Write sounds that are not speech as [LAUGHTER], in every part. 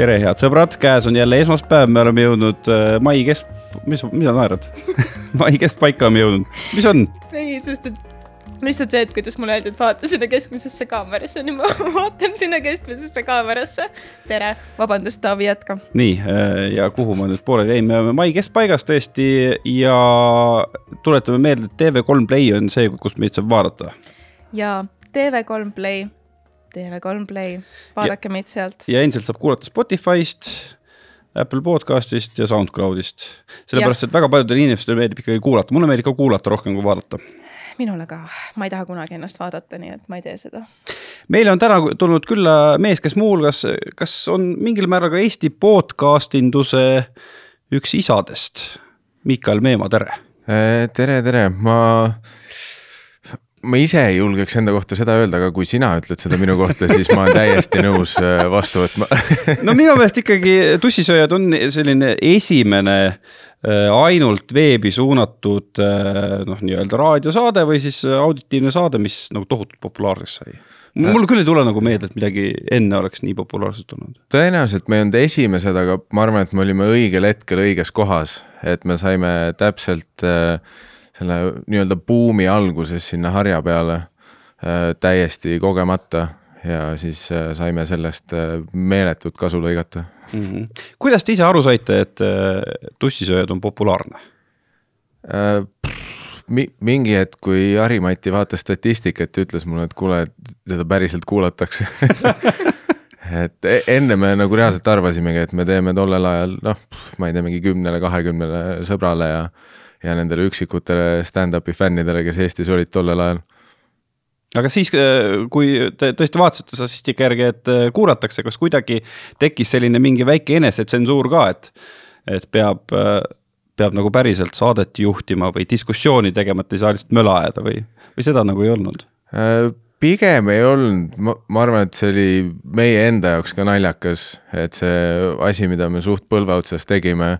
tere, head sõbrad, käes on jälle esmaspäev, me oleme jõudnud äh, mai kesk, mis, sa naerad [LAUGHS] mai keskpaika oleme jõudnud, mis on? ei, sest et lihtsalt see, et kuidas mulle öeldi, et vaata sinna keskmisesse kaamerasse, nüüd ma [LAUGHS] vaatan sinna keskmisesse kaamerasse. tere, vabandust, Taavi, jätka. nii, äh, ja kuhu ma nüüd pooleli jäin, me oleme mai keskpaigas tõesti ja tuletame meelde, et TV3 Play on see, kus meid saab vaadata. ja TV3 Play TV3 Play, vaadake ja, meid sealt. ja endiselt saab kuulata Spotify'st, Apple podcast'ist ja SoundCloud'ist. sellepärast, et väga paljudele inimestele meeldib ikkagi kuulata, mulle meeldib ka kuulata rohkem kui vaadata. minule ka, ma ei taha kunagi ennast vaadata, nii et ma ei tee seda. meile on täna tulnud külla mees, kes muuhulgas, kas on mingil määral ka Eesti podcast induse üks isadest, Miikal Meemaa, tere. tere, tere, ma ma ise ei julgeks enda kohta seda öelda, aga kui sina ütled seda minu kohta, siis ma olen täiesti [LAUGHS] nõus äh, vastu võtma. [LAUGHS] No minu meelest ikkagi Tussisööjad on selline esimene äh, ainult veebi suunatud äh, noh, nii-öelda raadiosaade või siis auditiivne saade, mis nagu tohutult populaarseks sai. Mul küll ei tule nagu meelde, et midagi enne oleks nii populaarseks tulnud. tõenäoliselt me ei olnud esimesed, aga ma arvan, et me olime õigel hetkel õiges kohas, et me saime täpselt äh, selle nii-öelda buumi alguses sinna harja peale äh, täiesti kogemata ja siis äh, saime sellest äh, meeletut kasu lõigata mm. -hmm. kuidas te ise aru saite, et tussisööjad on populaarne äh,? Mi-, mingi hetk, kui Harimati vaatas statistikat ja ütles mulle, et kuule, et seda päriselt kuulatakse [LAUGHS] et e-, enne me nagu reaalselt arvasimegi, et me teeme tollel ajal noh, ma ei tea, mingi kümnele, kahekümnele sõbrale ja ja nendele üksikutele stand-up'i fännidele, kes Eestis olid tollel ajal. aga siis, äh, kui te tõesti vaatasite statistika järgi, et äh, kuulatakse, kas kuidagi tekkis selline mingi väike enesetsensuur ka, et, et peab, äh, peab nagu päriselt saadet juhtima või diskussiooni tegema, et ei saa lihtsalt möla ajada või, või seda nagu ei olnud? pigem ei olnud, ma, ma arvan, et see oli meie enda jaoks ka naljakas, et see asi, mida me suht põlve otsas tegime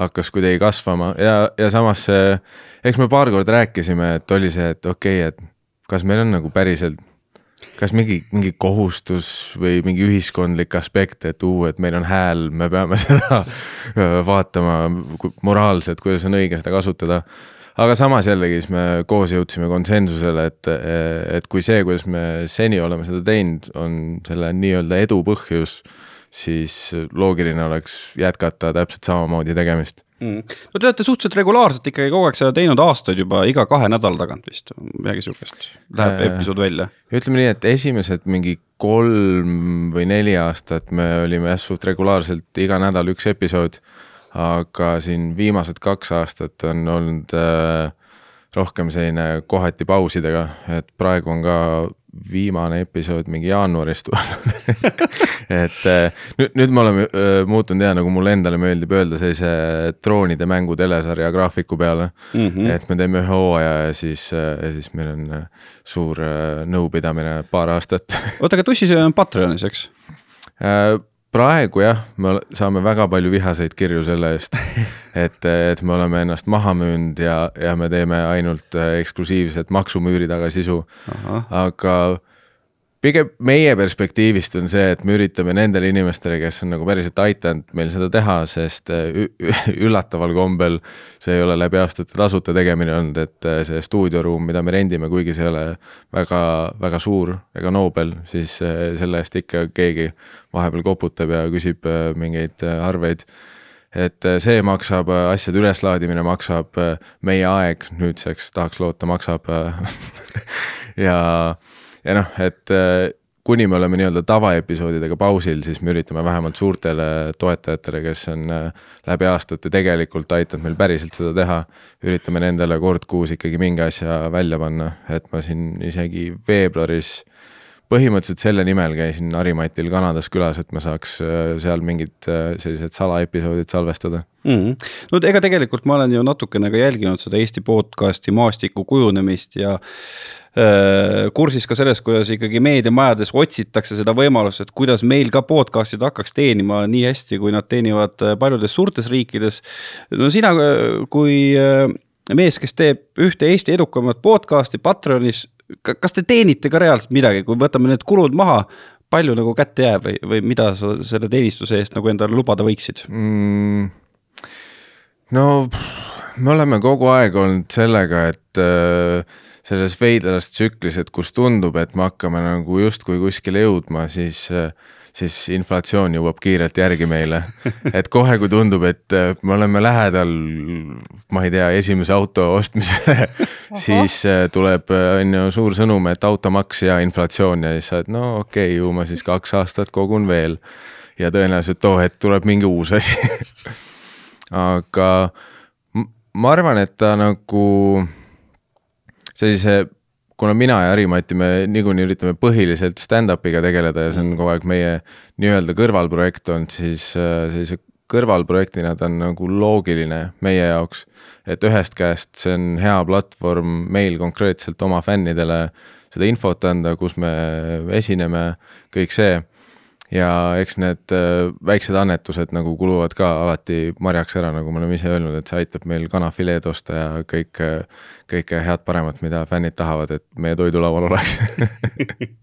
hakkas kuidagi kasvama. Ja, ja samas see, eks me paar korda rääkisime, et oli see, et okei okay,, et kas meil on nagu päriselt, kas mingi, mingi kohustus või mingi ühiskondlik aspekt, et uu, et meil on hääl, me peame [LAUGHS] seda vaatama moraalselt, kuidas on õige seda kasutada. Aga samas jällegi siis me koos jõudsime konsensusele, et, et kui see, kuidas me seni oleme seda teinud, on selle nii-öelda edu põhjus siis loogiline oleks jätkata täpselt samamoodi tegemist. Mm.. no te olete suhteliselt regulaarselt ikkagi kogu aeg seda teinud aastaid juba iga kahe nädala tagant vist, midagi sihukest, läheb äh, episood välja. ütleme nii, et esimesed mingi kolm või neli aastat me olime jah suht regulaarselt iga nädal üks episood, aga siin viimased kaks aastat on olnud äh, rohkem selline kohati pausidega, et praegu on ka viimane episood mingi jaanuaris tulnud [LAUGHS] et äh, nüüd, nüüd me oleme äh, muutunud ja nagu mulle endale meeldib öelda, sellise troonide mängu telesarja graafiku peale mm. -hmm. et me teeme ühe hooaja ja siis, äh, ja siis meil on suur nõupidamine paar aastat oota, aga Tussisöö on Patreonis, eks? Praegu jah, me saame väga palju vihaseid kirju selle eest, [LAUGHS] et, et me oleme ennast maha müünud ja, ja me teeme ainult äh, eksklusiivset maksumüüri taga sisu. aga pigem meie perspektiivist on see, et me üritame nendele inimestele, kes on nagu päriselt aidanud meil seda teha, sest äh, üllataval kombel see ei ole läbi aastate tasuta tegemine olnud, et äh, see stuudioruum, mida me rendime, kuigi see ei ole väga, väga suur ega noobel, siis selle eest ikka keegi vahepeal koputab ja küsib mingeid arveid. Et see maksab, asjade üleslaadimine maksab, meie aeg nüüdseks tahaks loota, maksab [LAUGHS] ja ja noh, et äh, kuni me oleme nii-öelda tavaepisoodidega pausil, siis me üritame vähemalt suurtele toetajatele, kes on äh, läbi aastate tegelikult aidanud meil päriselt seda teha, üritame nendele kord kuus ikkagi mingi asja välja panna, et ma siin isegi veebruaris põhimõtteliselt selle nimel käisin Harimatil Kanadas külas, et me saaks äh, seal mingid sellised salaepisoodid salvestada mm. -hmm. no ega tegelikult ma olen ju natukene ka jälginud seda Eesti podcast'i maastiku kujunemist ja Äh, kursis ka sellest, kuidas ikkagi meediamajades otsitakse seda võimalust, et kuidas meil ka podcast'id hakkaks teenima nii hästi, kui nad teenivad äh, paljudes suurtes riikides. no sina äh, kui mees, kes teeb ühte Eesti edukamat podcast'i Patreonis, kas te teenite ka reaalselt midagi, kui võtame need kulud maha, palju nagu kätte jääb või, või mida sa selle teenistuse eest nagu endale lubada võiksid mm,? no me oleme kogu aeg olnud sellega, et äh, selles veidras tsüklis, et kus tundub, et me hakkame nagu justkui kuskile jõudma, siis äh, siis inflatsioon jõuab kiirelt järgi meile. et kohe, kui tundub, et äh, me oleme lähedal, ma ei tea, esimese auto ostmisele siis äh, tuleb, äh, on ju, suur sõnum, et automaks ja inflatsioon ja siis sa oled, no okei okay,, ju ma siis kaks aastat kogun veel. ja tõenäoliselt too hetk tuleb mingi uus asi aga ma arvan, et ta nagu sellise kuna mina ja Harimati, me niikuinii üritame põhiliselt stand-up'iga tegeleda ja see on kogu aeg meie nii-öelda kõrvalprojekt olnud, siis äh, sellise kõrvalprojektina ta on nagu loogiline meie jaoks. et ühest käest see on hea platvorm meil konkreetselt oma fännidele seda infot anda, kus me esineme, kõik see ja eks need äh, väiksed annetused nagu kuluvad ka alati marjaks ära, nagu me oleme ise öelnud, et see aitab meil kanafileed osta ja kõik, kõike head paremat, mida fännid tahavad, et meie toidulaual oleks. [LAUGHS]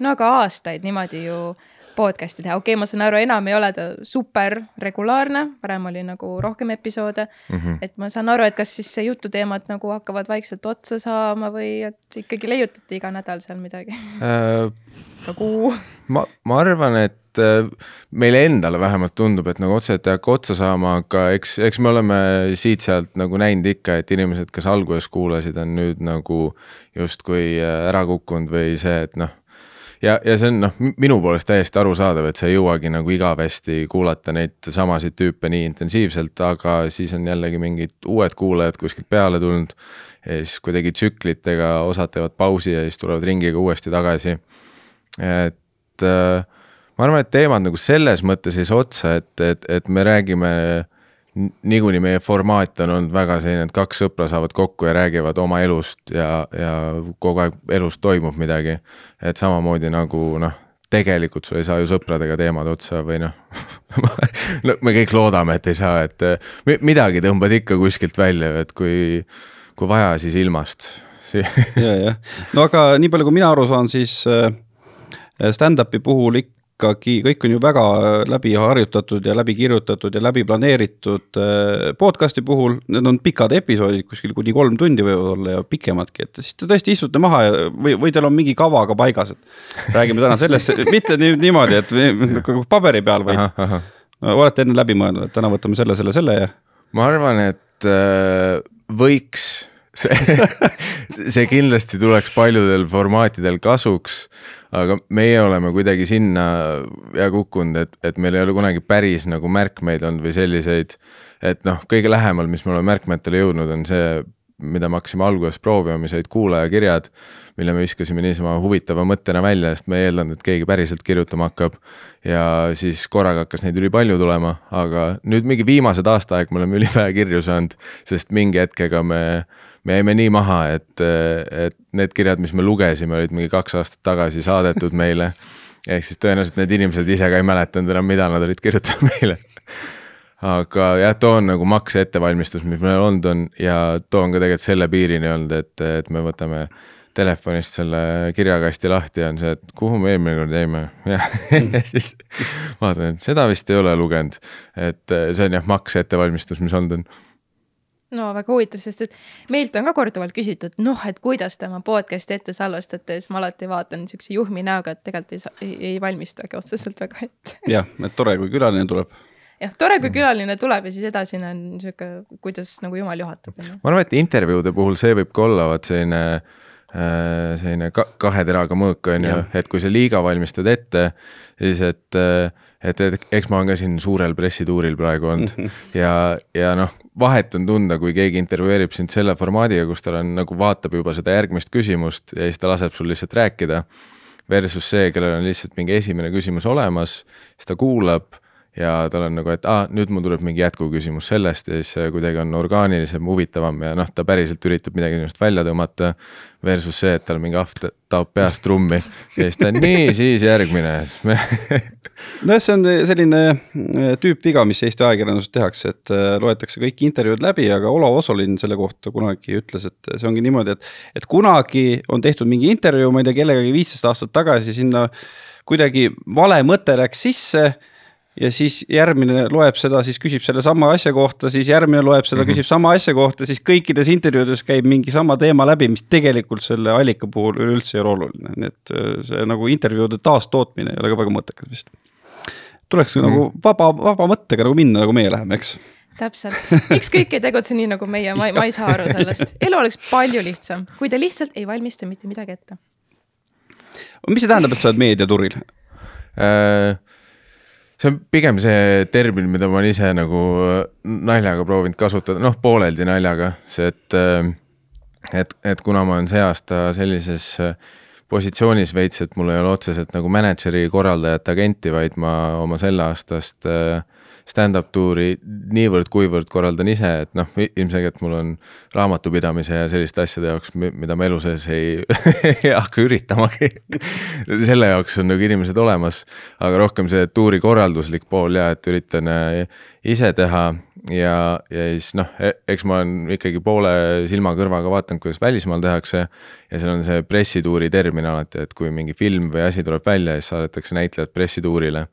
No aga aastaid niimoodi ju podcast'i teha, okei okay,, ma saan aru, enam ei ole ta super regulaarne, varem oli nagu rohkem episoode mm. -hmm. et ma saan aru, et kas siis see jututeemad nagu hakkavad vaikselt otsa saama või et ikkagi leiutate iga nädal seal midagi äh,? kuu? ma, ma arvan, et äh, meile endale vähemalt tundub, et nagu otseselt ei hakka otsa saama, aga eks, eks me oleme siit-sealt nagu näinud ikka, et inimesed, kes alguses kuulasid, on nüüd nagu justkui äh, ära kukkunud või see, et noh ja, ja see on noh, minu poolest täiesti arusaadav, et sa ei jõuagi nagu igavesti kuulata neid samasid tüüpe nii intensiivselt, aga siis on jällegi mingid uued kuulajad kuskilt peale tulnud. ja siis kuidagi tsüklitega osad teevad pausi ja siis tulevad ringiga uuesti tagasi. et äh, ma arvan, et teemad nagu selles mõttes ei saa otsa, et, et, et me räägime niikuinii meie formaat on olnud väga selline, et kaks sõpra saavad kokku ja räägivad oma elust ja, ja kogu aeg elus toimub midagi. et samamoodi nagu noh, tegelikult sul ei saa ju sõpradega teemad otsa või noh [LAUGHS] no me kõik loodame, et ei saa, et midagi tõmbad ikka kuskilt välja, et kui, kui vaja, siis ilmast [LAUGHS] ja, jah, no aga nii palju, kui mina aru saan, siis äh, stand-up'i puhul ikka ikkagi kõik on ju väga läbi harjutatud ja läbi kirjutatud ja läbi planeeritud äh, podcast'i puhul, need on pikad episoodid, kuskil kuni kolm tundi võivad olla ja pikemadki, et siis te tõesti istute maha ja või, või teil on mingi kava ka paigas, et räägime täna sellest, mitte nii, niimoodi, et nagu paberi peal, vaid olete enne läbi mõelnud, et täna võtame selle, selle, selle ja. ma arvan, et äh, võiks [LAUGHS] see, see kindlasti tuleks paljudel formaatidel kasuks aga meie oleme kuidagi sinna ja kukkunud, et, et meil ei ole kunagi päris nagu märkmeid olnud või selliseid, et noh, kõige lähemal, mis me oleme märkmetele jõudnud, on see, mida me hakkasime alguses proovima, mis olid kuulajakirjad, mille me viskasime niisama huvitava mõttena välja, sest me ei eeldanud, et keegi päriselt kirjutama hakkab. ja siis korraga hakkas neid ülipalju tulema, aga nüüd mingi viimased aasta aeg me oleme [LAUGHS] ülivähe kirju saanud, sest mingi hetkega me me jäime nii maha, et, et need kirjad, mis me lugesime, olid mingi kaks aastat tagasi saadetud meile. ehk siis tõenäoliselt need inimesed ise ka ei mäletanud enam, mida nad olid kirjutanud meile. aga jah, too on nagu makse ettevalmistus, mis meil olnud on ja too on ka tegelikult selle piirini olnud, et, et me võtame telefonist selle kirjakasti lahti ja on see, et kuhu me eelmine kord jäime ja [LAUGHS] siis vaatan, et seda vist ei ole lugenud. et see on jah, makse ettevalmistus, mis olnud on no väga huvitav, sest et meilt on ka korduvalt küsitud, noh, et kuidas te oma podcast'i ette salvestate, siis ma alati vaatan niisuguse juhmi näoga, et tegelikult ei, ei, ei valmistagi otseselt väga ette. jah, et tore, kui külaline tuleb. jah, tore, kui külaline tuleb ja siis edasine on niisugune, kuidas nagu jumal juhatab. ma arvan, et intervjuude puhul see võib ka olla vaat selline äh, selline ka, kahe teraga mõõk on ju, et kui sa liiga valmistad ette, siis et äh, et, et eks ma olen ka siin suurel pressituuril praegu olnud -hmm. ja, ja noh, vahet on tunda, kui keegi intervjueerib sind selle formaadiga, kus tal on nagu vaatab juba seda järgmist küsimust ja siis ta laseb sul lihtsalt rääkida. Versus see, kellel on lihtsalt mingi esimene küsimus olemas, siis ta kuulab ja tal on nagu, et aa, nüüd mul tuleb mingi jätkuküsimus sellest ja siis kuidagi on orgaanilisem, huvitavam ja noh, ta päriselt üritab midagi sinust välja tõmmata. Versus see, et tal mingi ahv taob peast trummi ja siis ta nii, siis järgmine [LAUGHS] nojah, see on selline äh, tüüpviga, mis Eesti ajakirjanduses tehakse, et äh, loetakse kõik intervjuud läbi, aga Olav Osolin selle kohta kunagi ütles, et see ongi niimoodi, et, et kunagi on tehtud mingi intervjuu, ma ei tea, kellegagi viisteist aastat tagasi sinna kuidagi vale mõte läks sisse ja siis järgmine loeb seda, siis küsib sellesama asja kohta, siis järgmine loeb seda mm, -hmm. küsib sama asja kohta, siis kõikides intervjuudes käib mingi sama teema läbi, mis tegelikult selle allika puhul üleüldse ei ole oluline, nii et äh, see nagu intervjuude taastootmine ei ole ka väga mõttekas vist. tuleks mm -hmm. nagu vaba, vaba mõttega nagu minna, nagu meie läheme, eks täpselt, miks kõik ei tegutse nii nagu meie, ma, ma ei saa aru sellest, elu oleks palju lihtsam, kui te lihtsalt ei valmista mitte midagi ette. mis see tähendab, et sa oled meediaturil äh,? See on pigem see termin, mida ma olen ise nagu äh, naljaga proovinud kasutada, noh, pooleldi naljaga, see, et, äh, et, et kuna ma olen see aasta sellises äh, positsioonis veits, et mul ei ole otseselt nagu mänedžeri, korraldajat, agenti, vaid ma oma selle aastast äh, stand-up tuuri niivõrd-kuivõrd korraldan ise, et noh, ilmselgelt mul on raamatupidamise ja selliste asjade jaoks, mida ma elu sees ei, [LAUGHS] ei hakka üritamagi selle jaoks on nagu inimesed olemas, aga rohkem see tuuri korralduslik pool ja et üritan äh, ise teha ja, ja siis noh, e-, eks ma olen ikkagi poole silma-kõrvaga vaadanud, kuidas välismaal tehakse. ja seal on see pressituuri termin alati, et kui mingi film või asi tuleb välja, siis saadetakse näitlejad pressituurile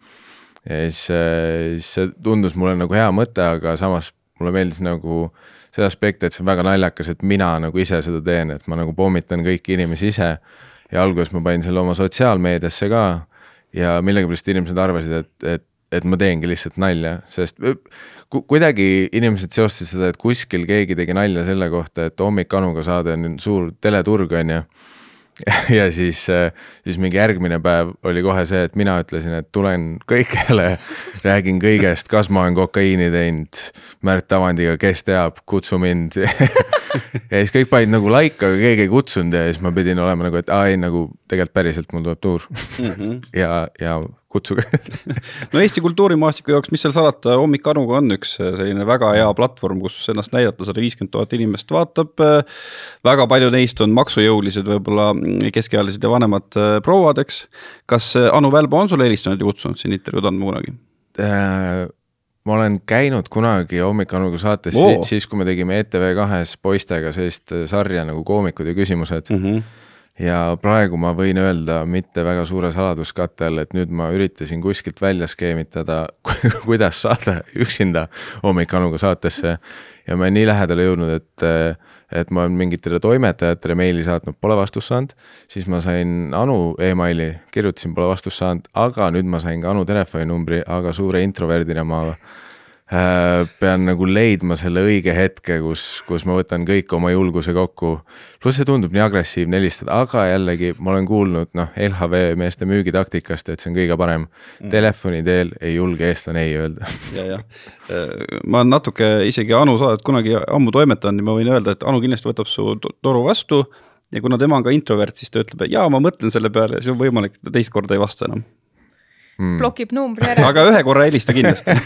ja siis, äh, siis see tundus mulle nagu hea mõte, aga samas mulle meeldis nagu see aspekt, et see on väga naljakas, et mina nagu ise seda teen, et ma nagu pommitan kõiki inimesi ise. ja alguses ma panin selle oma sotsiaalmeediasse ka ja millegipärast inimesed arvasid, et, et, et ma teengi lihtsalt nalja, sest ku, kuidagi inimesed seostasid seda, et kuskil keegi tegi nalja selle kohta, et Hommik Anuga saade on suur teleturg, on ju [LAUGHS] ja siis, äh, siis mingi järgmine päev oli kohe see, et mina ütlesin, et tulen kõigele, räägin kõigest, kas ma olen kokaiini teinud, Märt Avandiga, kes teab, kutsu mind [LAUGHS] ja siis kõik panid nagu like, aga keegi ei kutsunud ja siis ma pidin olema nagu, et aa ei, nagu tegelikult päriselt mul tuleb tuur mm. -hmm. ja, ja kutsuge [LAUGHS] no Eesti kultuurimaastiku jaoks, mis seal salata, Hommik Anuga on üks äh, selline väga hea platvorm, kus ennast näidata, sada viiskümmend tuhat inimest vaatab. Äh, väga paljud neist on maksujõulised, võib-olla keskealised ja vanemad äh, prouad, eks. kas Anu Välbo on sulle helistanud ja kutsunud siin intervjuud andma kunagi äh,? ma olen käinud kunagi Hommik Anuga saates oh. siis, kui me tegime ETV kahes poistega sellist sarja nagu Koomikud ja küsimused mm. -hmm ja praegu ma võin öelda mitte väga suure saladuskatte all, et nüüd ma üritasin kuskilt välja skeemitada, [LAUGHS] kuidas saada üksinda hommikanuga saatesse. ja ma olen nii lähedale jõudnud, et, et ma olen mingitele toimetajatele meili saatnud, pole vastust saanud. siis ma sain Anu emaili, kirjutasin, pole vastust saanud, aga nüüd ma sain ka Anu telefoninumbri, aga suure introverdina ma pean nagu leidma selle õige hetke, kus, kus ma võtan kõik oma julguse kokku. pluss see tundub nii agressiivne helistada, aga jällegi ma olen kuulnud noh, LHV meeste müügitaktikast, et see on kõige parem. Mm.. Telefoni teel ei julge eestlane ei öelda. [LAUGHS] ja, jah, äh, ma natuke isegi Anu saadet kunagi ammu toimetanud ja ma võin öelda, et Anu kindlasti võtab su toru vastu. Ja kuna tema on ka introvert, siis ta ütleb, et jaa, ma mõtlen selle peale ja siis on võimalik, et ta teist korda ei vasta enam mm. blokib numbri ära. aga ühe korra helista kindlasti [LAUGHS]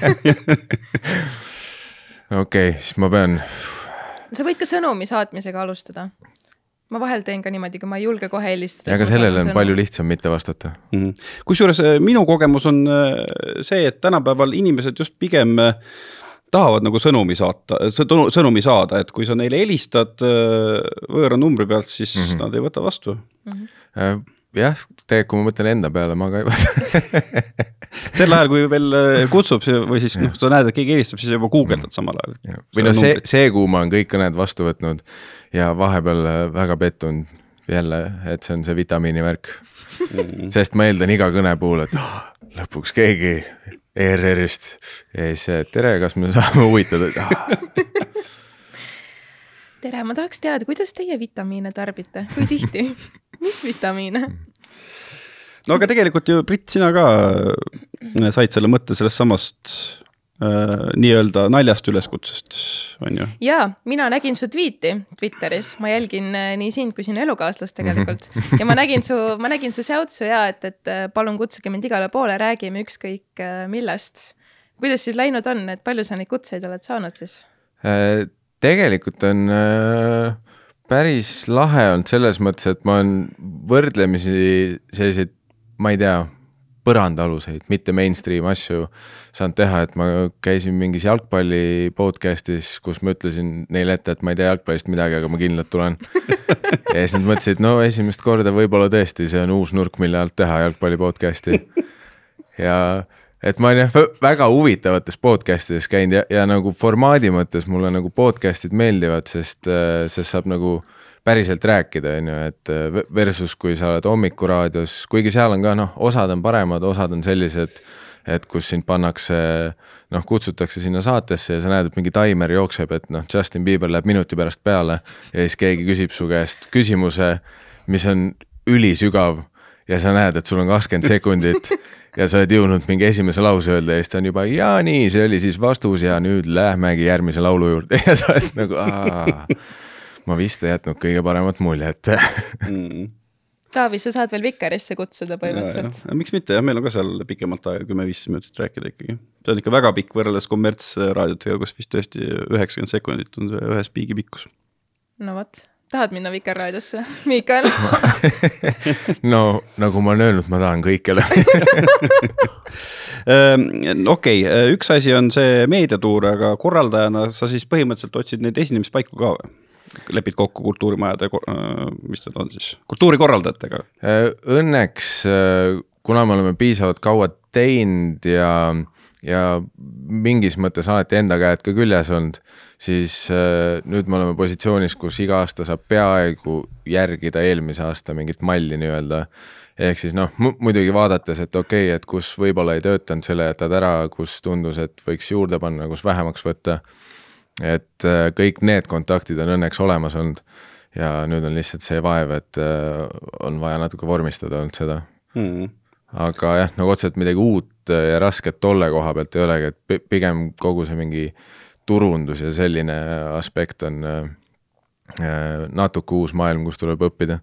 okei siis ma pean. sa võid ka sõnumi saatmisega alustada. ma vahel teen ka niimoodi, kui ma ei julge kohe helistada. aga sellele on sõnumi. palju lihtsam mitte vastata mm -hmm.. kusjuures äh, minu kogemus on äh, see, et tänapäeval inimesed just pigem äh, tahavad nagu sõnumi saata, sõnumi saada, et kui sa neile helistad võõra numbri pealt, siis mm -hmm. nad ei võta vastu mm. -hmm jah, tegelikult kui ma mõtlen enda peale, ma ka ei võta [LAUGHS] sel ajal, kui veel äh, kutsub või siis noh, sa näed, et keegi helistab, siis juba guugeldad samal ajal. või noh, see, see kuu ma olen kõik kõned vastu võtnud ja vahepeal äh, väga pettunud jälle, et see on see vitamiini värk mm.. sest ma eeldan iga kõne puhul, et oh, lõpuks keegi ERR-ist ja siis tere, kas me saame huvitada? [LAUGHS] Tere, ma tahaks teada, kuidas teie vitamiine tarbite, kui tihti [LAUGHS] mis vitamiine? no aga tegelikult ju Brit, sina ka äh, said selle mõtte sellest samast äh, nii-öelda naljast üleskutsest, on ju? jaa, mina nägin su tweet'i Twitteris, ma jälgin äh, nii sind kui sinu elukaaslast tegelikult ja ma nägin su, ma nägin su säutsu ja et, et äh, palun kutsuge mind igale poole, räägime ükskõik millest. kuidas siis läinud on, et palju sa neid kutseid oled saanud siis äh,? tegelikult on äh päris lahe olnud selles mõttes, et ma olen võrdlemisi selliseid, ma ei tea, põrandaaluseid, mitte mainstream asju saanud teha, et ma käisin mingis jalgpalli podcast'is, kus ma ütlesin neile ette, et ma ei tea jalgpallist midagi, aga ma kindlalt tulen [LAUGHS] ja siis nad mõtlesid, no esimest korda võib-olla tõesti, see on uus nurk, mille alt teha jalgpalli podcast'i. [LAUGHS] ja et ma olen jah väga huvitavates podcast ides käinud ja, ja nagu formaadi mõttes mulle nagu podcast'id meeldivad, sest, sest saab nagu päriselt rääkida, on ju, et versus kui sa oled hommikuraadios, kuigi seal on ka noh, osad on paremad, osad on sellised, et kus sind pannakse noh, kutsutakse sinna saatesse ja sa näed, et mingi taimer jookseb, et noh, Justin Bieber läheb minuti pärast peale ja siis keegi küsib su käest küsimuse, mis on ülisügav ja sa näed, et sul on kakskümmend sekundit [LAUGHS] ja sa oled jõudnud mingi esimese lause öelda ja siis ta on juba ja nii, see oli siis vastus ja nüüd lähmegi järgmise laulu juurde [LAUGHS] ja sa oled nagu aa, ma vist ei jätnud kõige paremat muljet mm. Taavi, sa saad veel Vikerisse kutsuda põhimõtteliselt. miks mitte jah, meil on ka seal pikemalt aega, kümme-viisteist minutit rääkida ikkagi. see on ikka väga pikk võrreldes kommertsraadiotega, kus vist tõesti üheksakümmend sekundit on see ühe spiigi pikkus. no vot tahad minna Vikerraadiosse, Miikael [LAUGHS] no nagu ma olen öelnud, ma tahan kõikjale [LAUGHS] ehm, okei okay,, üks asi on see meediatuur, aga korraldajana sa siis põhimõtteliselt otsid neid esinemispaiku ka või? lepid kokku kultuurimajade, mis need on siis, kultuurikorraldajatega? Õnneks, kuna me oleme piisavalt kaua teinud ja, ja mingis mõttes alati enda käed ka küljes olnud siis äh, nüüd me oleme positsioonis, kus iga aasta saab peaaegu järgida eelmise aasta mingit malli nii-öelda. ehk siis noh, muidugi vaadates, et okei okay,, et kus võib-olla ei töötanud, selle jätad ära, kus tundus, et võiks juurde panna, kus vähemaks võtta. et äh, kõik need kontaktid on õnneks olemas olnud ja nüüd on lihtsalt see vaev, et äh, on vaja natuke vormistada olnud seda mm. Aga jah, nagu otseselt midagi uut ja rasket tolle koha pealt ei olegi, et pigem kogu see mingi äh, turundus ja selline aspekt on äh, äh, natuke uus maailm, kus tuleb õppida.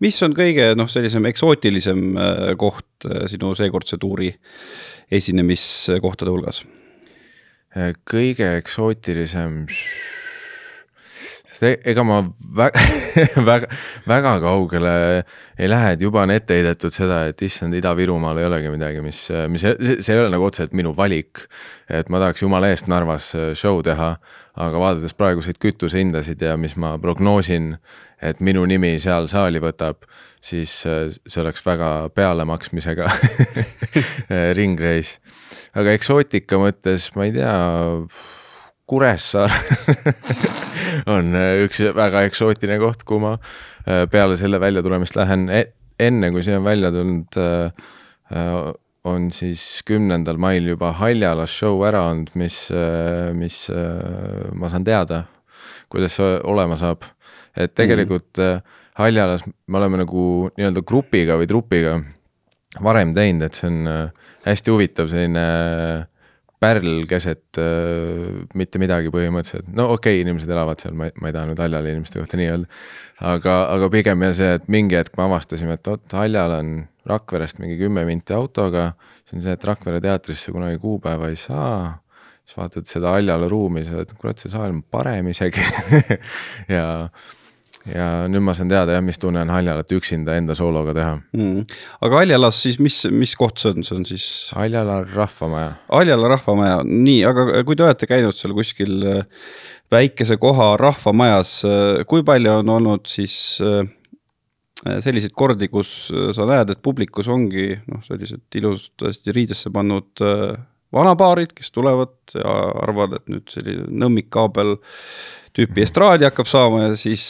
mis on kõige noh, sellisem eksootilisem äh, koht sinu seekordse tuuri esinemiskohtade hulgas? kõige eksootilisem ega ma väga, [LAUGHS] [LAUGHS] väga, väga kaugele ei lähe, et juba on ette heidetud seda, et issand, Ida-Virumaal ei olegi midagi, mis, mis, see ei ole nagu otseselt minu valik. et ma tahaks jumala eest Narvas äh, show teha, aga vaadates praeguseid kütusehindasid ja mis ma prognoosin, et minu nimi seal saali võtab, siis äh, see oleks väga pealemaksmisega [LAUGHS] [LAUGHS] ringreis. aga eksootika mõttes ma ei tea Kuressaare [LAUGHS] on äh, üks väga eksootiline koht, kuhu ma äh, peale selle väljatulemist lähen e. enne kui see on välja tulnud, äh, on siis kümnendal mail juba Haljalas show ära olnud, mis, mis ma saan teada, kuidas see olema saab. et tegelikult mm. Haljalas me oleme nagu nii-öelda grupiga või trupiga varem teinud, et see on hästi huvitav selline pärl keset äh, mitte midagi põhimõtteliselt, no okei okay,, inimesed elavad seal, ma ei, ma ei taha nüüd Haljala inimeste kohta nii öelda. aga, aga pigem jah see, et mingi hetk me avastasime, et oot, Haljal on Rakverest mingi kümme minti autoga, siis on see, et Rakvere teatrisse kunagi kuupäeva ei saa. Siis vaatad seda Haljala ruumi, sa oled, kurat, see saal on parem isegi. [LAUGHS] Ja ja nüüd ma saan teada jah, mis tunne on Haljalat üksinda enda soologa teha mm.. aga Haljalas siis, mis, mis koht see on, see on siis? Haljala rahvamaja. Haljala rahvamaja, nii, aga kui te olete käinud seal kuskil äh, väikese koha rahvamajas, äh, kui palju on olnud siis äh, selliseid kordi, kus sa näed, et publikus ongi noh, sellised ilusasti riidesse pannud vanapaarid, kes tulevad ja arvavad, et nüüd selline nõmmikkaabel tüüpi estraadi hakkab saama ja siis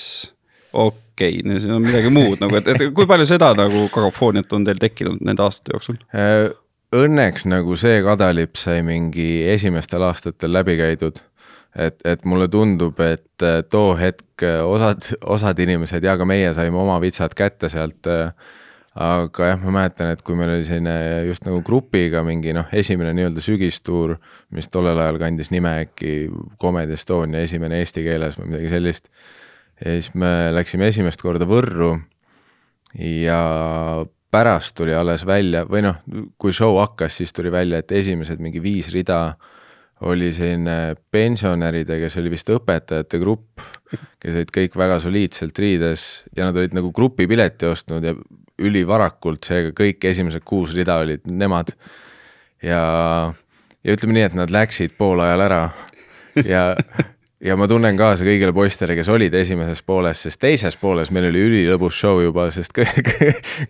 okei okay,, siin on midagi muud nagu, et, et kui palju seda nagu kakofooniat on teil tekkinud nende aastate jooksul? Äh, õnneks nagu see kadalipp sai mingi esimestel aastatel läbi käidud. et, et mulle tundub, et äh, too hetk äh, osad, osad inimesed ja ka meie saime oma vitsad kätte sealt. aga jah, ma mäletan, et kui meil oli selline just nagu grupiga mingi noh, esimene nii-öelda sügistuur, mis tollel ajal kandis nime äkki Comedy Estonia esimene eesti keeles või midagi sellist ja siis me läksime esimest korda Võrru ja pärast tuli alles välja või noh, kui show hakkas, siis tuli välja, et esimesed mingi viis rida oli selline pensionäride, kes oli vist õpetajate grupp, kes olid kõik väga soliidselt riides ja nad olid nagu grupipileti ostnud ja ülivarakult, seega kõik esimesed kuus rida olid nemad. ja, ja ütleme nii, et nad läksid pool ajal ära ja ja ma tunnen kaasa kõigile poistele, kes olid esimeses pooles, sest teises pooles meil oli ülilõbus show juba, sest kõik,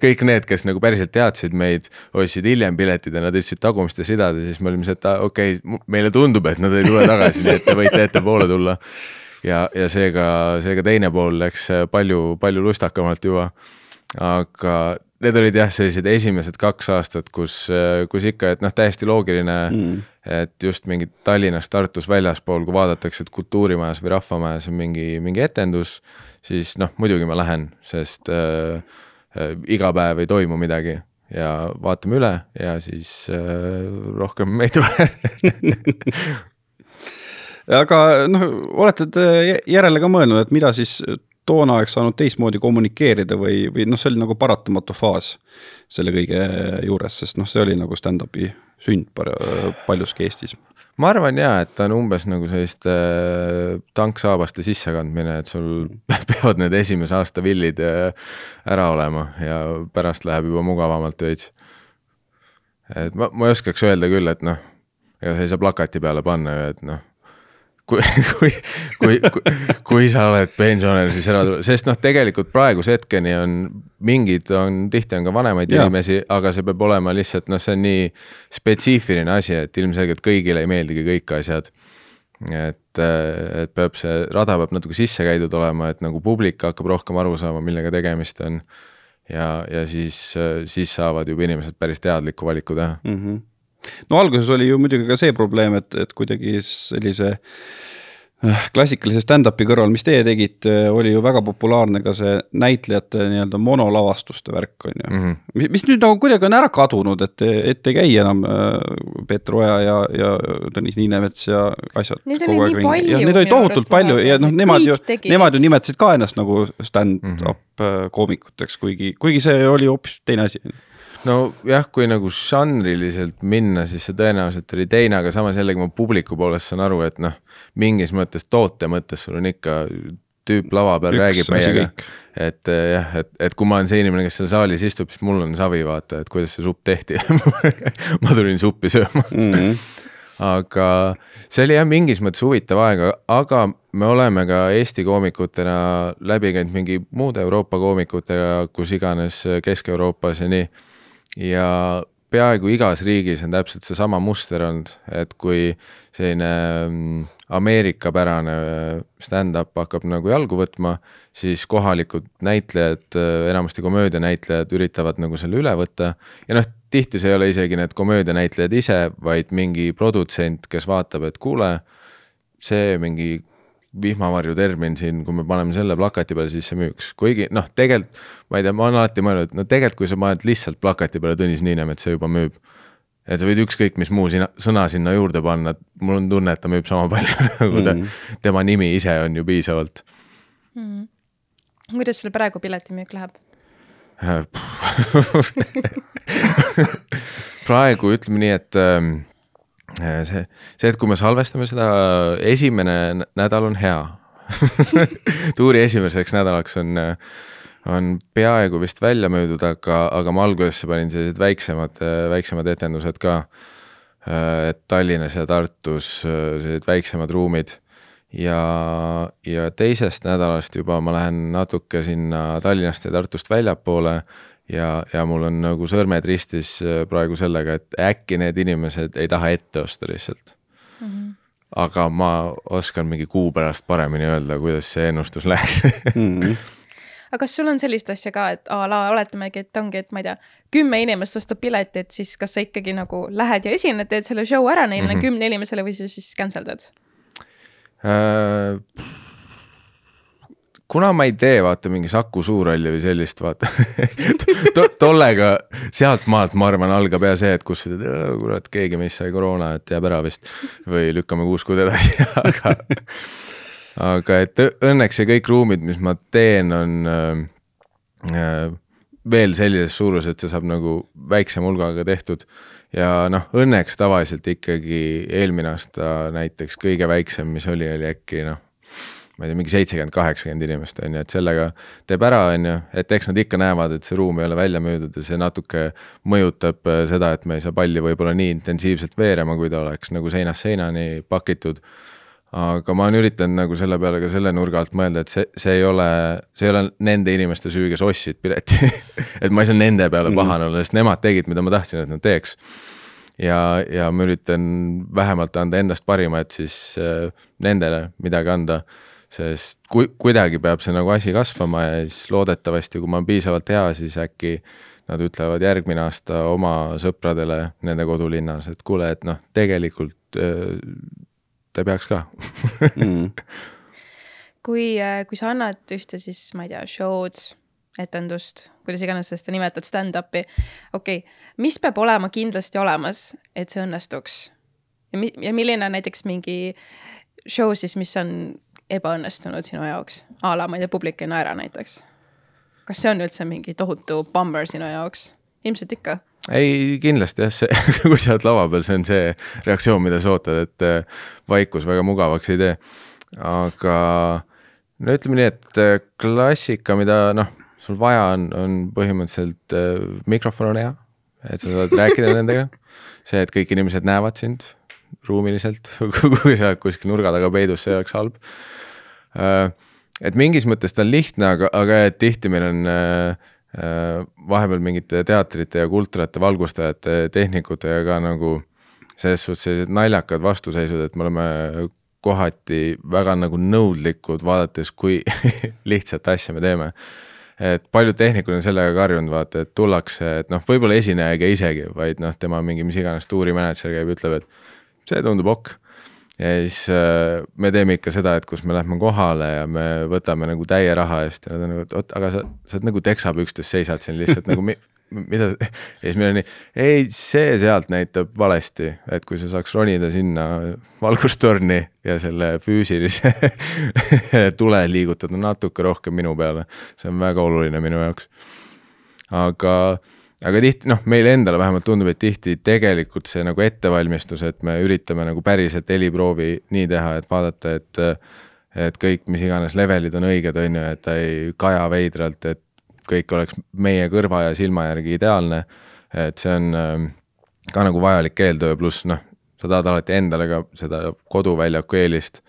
kõik need, kes nagu päriselt teadsid meid, ostsid hiljem piletid ja nad istusid tagumistes ridades, siis me olime see, et okei okay,, meile tundub, et nad ei tule tagasi, nii et te võite ettepoole tulla. ja, ja seega, seega teine pool läks palju, palju lustakamalt juba. aga need olid jah, sellised esimesed kaks aastat, kus, kus ikka, et noh, täiesti loogiline mm., et just mingi Tallinnas, Tartus väljaspool, kui vaadatakse, et Kultuurimajas või Rahvamajas on mingi, mingi etendus, siis noh, muidugi ma lähen, sest äh, äh, iga päev ei toimu midagi ja vaatame üle ja siis äh, rohkem ei tule [LAUGHS] aga noh, olete te järele ka mõelnud, et mida siis toona oleks saanud teistmoodi kommunikeerida või, või noh, see oli nagu paratamatu faas selle kõige juures, sest noh, see oli nagu stand-up'i sünd paljuski Eestis. ma arvan jaa, et ta on umbes nagu selliste äh, tanksaabaste sissekandmine, et sul [LAUGHS] peavad need esimese aasta villid äh, ära olema ja pärast läheb juba mugavamalt veits. et ma, ma ei oskaks öelda küll, et noh, ega sa ei saa plakati peale panna ju, et noh kui, kui, kui, kui, kui sa oled pensionär, siis ära tule, sest noh, tegelikult praeguse hetkeni on mingid on, tihti on ka vanemaid ja. inimesi, aga see peab olema lihtsalt noh, see on nii spetsiifiline asi, et ilmselgelt kõigile ei meeldigi kõik asjad. et, et peab see rada peab natuke sisse käidud olema, et nagu publik hakkab rohkem aru saama, millega tegemist on. ja, ja siis, siis saavad juba inimesed päris teadliku valiku teha mm. -hmm no alguses oli ju muidugi ka see probleem, et, et kuidagi sellise äh, klassikalise stand-up'i kõrval, mis teie tegite, oli ju väga populaarne ka see näitlejate nii-öelda monolavastuste värk, on ju mm. -hmm. mis nüüd nagu kuidagi on ära kadunud, et, et ei käi enam äh, Peeter Oja ja, ja Tõnis Niinemets ja asjad. Neid oli nii palju. Neid oli tohutult palju ja noh, nemad ju, nemad ju nimetasid ka ennast nagu stand-up mm -hmm. koomikuteks, kuigi, kuigi see oli hoopis teine asi nojah, kui nagu žanriliselt minna, siis see tõenäoliselt oli teine, aga samas jällegi ma publiku poolest saan aru, et noh, mingis mõttes toote mõttes sul on ikka tüüp lava peal Üks räägib meiega. et eh, jah, et, et kui ma olen see inimene, kes seal saalis istub, siis mul on savi vaata, et kuidas see supp tehti [LAUGHS] ma tulin suppi sööma mm. -hmm. aga see oli jah, mingis mõttes huvitav aeg, aga me oleme ka Eesti koomikutena läbi käinud mingi muude Euroopa koomikutega, kus iganes Kesk-Euroopas ja nii ja peaaegu igas riigis on täpselt seesama muster olnud, et kui selline mm, Ameerika-pärane stand-up hakkab nagu jalgu võtma, siis kohalikud näitlejad, enamasti komöödianäitlejad üritavad nagu selle üle võtta. Ja noh, tihti see ei ole isegi need komöödianäitlejad ise, vaid mingi produtsent, kes vaatab, et kuule, see mingi vihmavarju termin siin, kui me paneme selle plakati peale, siis see müüks, kuigi noh, tegelikult ma ei tea, ma olen alati mõelnud, no tegelikult, kui sa paned lihtsalt plakati peale Tõnis Niinemets, see juba müüb. et sa võid ükskõik mis muu sina, sõna sinna juurde panna, et mul on tunne, et ta müüb sama palju [LAUGHS] nagu ta mm, -hmm. tema nimi ise on ju piisavalt mm. -hmm. kuidas sul praegu piletimüük läheb [LAUGHS] praegu ütleme nii, et ähm, Äh, see, see, et kui me salvestame seda, esimene nädal on hea [LAUGHS] tuuri esimeseks nädalaks on, on peaaegu vist välja müüdud, aga, aga ma algusesse panin sellised väiksemad, väiksemad etendused ka. Äh, et Tallinnas ja Tartus äh, sellised väiksemad ruumid ja, ja teisest nädalast juba ma lähen natuke sinna Tallinnast ja Tartust väljapoole ja, ja mul on nagu sõrmed ristis äh, praegu sellega, et äkki need inimesed ei taha ette osta lihtsalt mm. -hmm. aga ma oskan mingi kuu pärast paremini öelda, kuidas see ennustus läheks mm. -hmm [LAUGHS] aga kas sul on sellist asja ka, et a la oletamegi, et ongi, et ma ei tea, kümme inimest ostab pileti, et siis kas sa ikkagi nagu lähed ja esined, teed selle show ära neile mm -hmm. kümne inimesele või sa siis cancel dad äh,? Kuna ma ei tee, vaata mingi Saku Suurhalli või sellist, vaata. To, tollega sealtmaalt ma arvan, algab ja see, et kus kurat, keegi meist sai koroona, et jääb ära vist. Või lükkame kuus kuud edasi [LAUGHS] aga, aga et õnneks see kõik ruumid, mis ma teen, on äh, veel sellises suuruses, et see saab nagu väiksema hulgaga tehtud. Ja noh, õnneks tavaliselt ikkagi eelmine aasta näiteks kõige väiksem, mis oli, oli äkki noh ma ei tea, mingi seitsekümmend, kaheksakümmend inimest, on ju, et sellega teeb ära, on ju, et eks nad ikka näevad, et see ruum ei ole välja müüdud ja see natuke mõjutab äh, seda, et me ei saa palli võib-olla nii intensiivselt veerema, kui ta oleks nagu seinast seinani pakitud. aga ma olen üritanud nagu selle peale ka selle nurga alt mõelda, et see, see ei ole, see ei ole nende inimeste süü, kes ostsid pileti [LAUGHS] et ma ei saa nende peale pahane olla, sest nemad tegid, mida ma tahtsin, et nad teeks ja, ja ma üritan vähemalt anda endast parima, et siis äh, nendele midagi anda. Sest ku-, kuidagi peab see nagu asi kasvama ja siis loodetavasti, kui ma olen piisavalt hea, siis äkki nad ütlevad järgmine aasta oma sõpradele nende kodulinnas, et kuule, et noh, tegelikult äh, ta peaks ka [LAUGHS] mm. kui, kui sa annad ühte siis, ma ei tea, show'd, etendust, kuidas iganes sa seda nimetad, stand-up'i, okei okay., mis peab olema kindlasti olemas, et see õnnestuks? ja mi-, ja milline on näiteks mingi show siis, mis on ebaõnnestunud sinu jaoks, a la ma ei tea, publik ei naera näiteks? kas see on üldse mingi tohutu bummer sinu jaoks? ilmselt ikka. ei, kindlasti jah, see, [LAUGHS] kui sa oled lava peal, see on see reaktsioon, mida sa ootad, et äh, vaikus väga mugavaks ei tee. aga no ütleme nii, et äh, klassika, mida noh, sul vaja on, on põhimõtteliselt äh, mikrofon on hea, et sa saad rääkida [LAUGHS] nendega. see, et kõik inimesed näevad sind ruumiliselt [LAUGHS] kui sa oled kuskil nurga taga peidus, see oleks halb et mingis mõttes ta on lihtne, aga, aga tihti meil on äh, äh, vahepeal mingite teatrite ja kultrate valgustajate, tehnikutega ka nagu selles suhtes sellised naljakad vastuseisud, et me oleme kohati väga nagu nõudlikud, vaadates, kui [LAUGHS] lihtsat asja me teeme. et paljud tehnikud on sellega karjunud, vaata, et tullakse, et noh, võib-olla esineja ei käi isegi, vaid noh, tema mingi mis iganes tuurimänedžer käib, ütleb, et see tundub ok ja siis äh, me teeme ikka seda, et kus me lähme kohale ja me võtame nagu täie raha eest ja nad on nagu, et oot, aga sa, sa oled nagu teksapükstes seisad siin lihtsalt nagu mi, mida, [LAUGHS] ja siis meil on nii, ei, see sealt näitab valesti, et kui sa saaks ronida sinna valgustorni ja selle füüsilise [LAUGHS] tule liigutada natuke rohkem minu peale, see on väga oluline minu jaoks. aga aga tihti noh, meile endale vähemalt tundub, et tihti tegelikult see nagu ettevalmistus, et me üritame nagu päriselt heliproovi nii teha, et vaadata, et et kõik, mis iganes levelid on õiged, on ju, et ta ei kaja veidralt, et kõik oleks meie kõrva ja silma järgi ideaalne. et see on ähm, ka nagu vajalik eeltöö, pluss noh, sa tahad alati endale ka seda koduväljaku eelist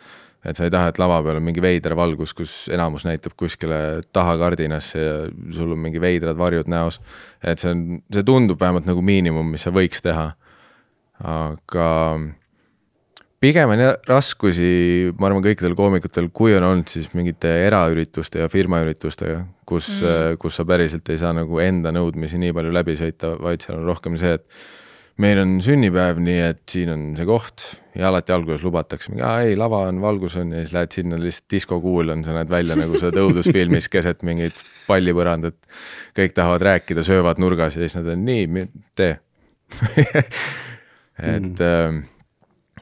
et sa ei taha, et lava peal on mingi veider valgus, kus enamus näitab kuskile taha kardinasse ja sul on mingi veidrad varjud näos. et see on, see tundub vähemalt nagu miinimum, mis sa võiks teha. aga pigem on raskusi, ma arvan, kõikidel koomikutel, kui on olnud siis mingite eraürituste ja firmaüritustega, kus mm., kus sa päriselt ei saa nagu enda nõudmisi nii palju läbi sõita, vaid seal on rohkem see, et meil on sünnipäev, nii et siin on see koht ja alati alguses lubatakse mingi, aa ei, lava on, valgus on ja siis lähed sinna lihtsalt diskokuul on, sa näed välja nagu sa oled õudusfilmis [LAUGHS] keset mingit pallipõrandat. kõik tahavad rääkida, söövad nurgas ja siis nad on nii, tee [LAUGHS] et mm.,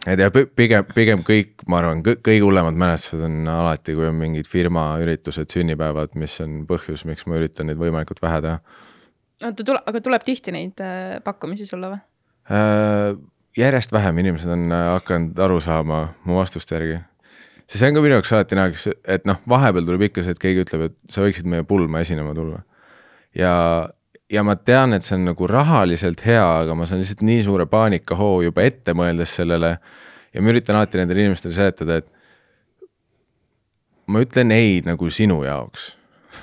et jah, pigem, pigem kõik, ma arvan, kõige hullemad mälestused on alati, kui on mingid firmaüritused, sünnipäevad, mis on põhjus, miks ma üritan neid võimalikult vähe teha. oota, tule, aga tuleb tihti neid äh, pakkumisi sulle või? Äh, järjest vähem inimesed on äh, hakanud aru saama mu vastuste järgi. see, see on ka minu jaoks alati naljakas, et noh, vahepeal tuleb ikka see, et keegi ütleb, et sa võiksid meie pulma esinema tulla. ja, ja ma tean, et see on nagu rahaliselt hea, aga ma saan lihtsalt nii suure paanikahoo juba ette mõeldes sellele. ja ma üritan alati nendele inimestele seletada, et ma ütlen ei nagu sinu jaoks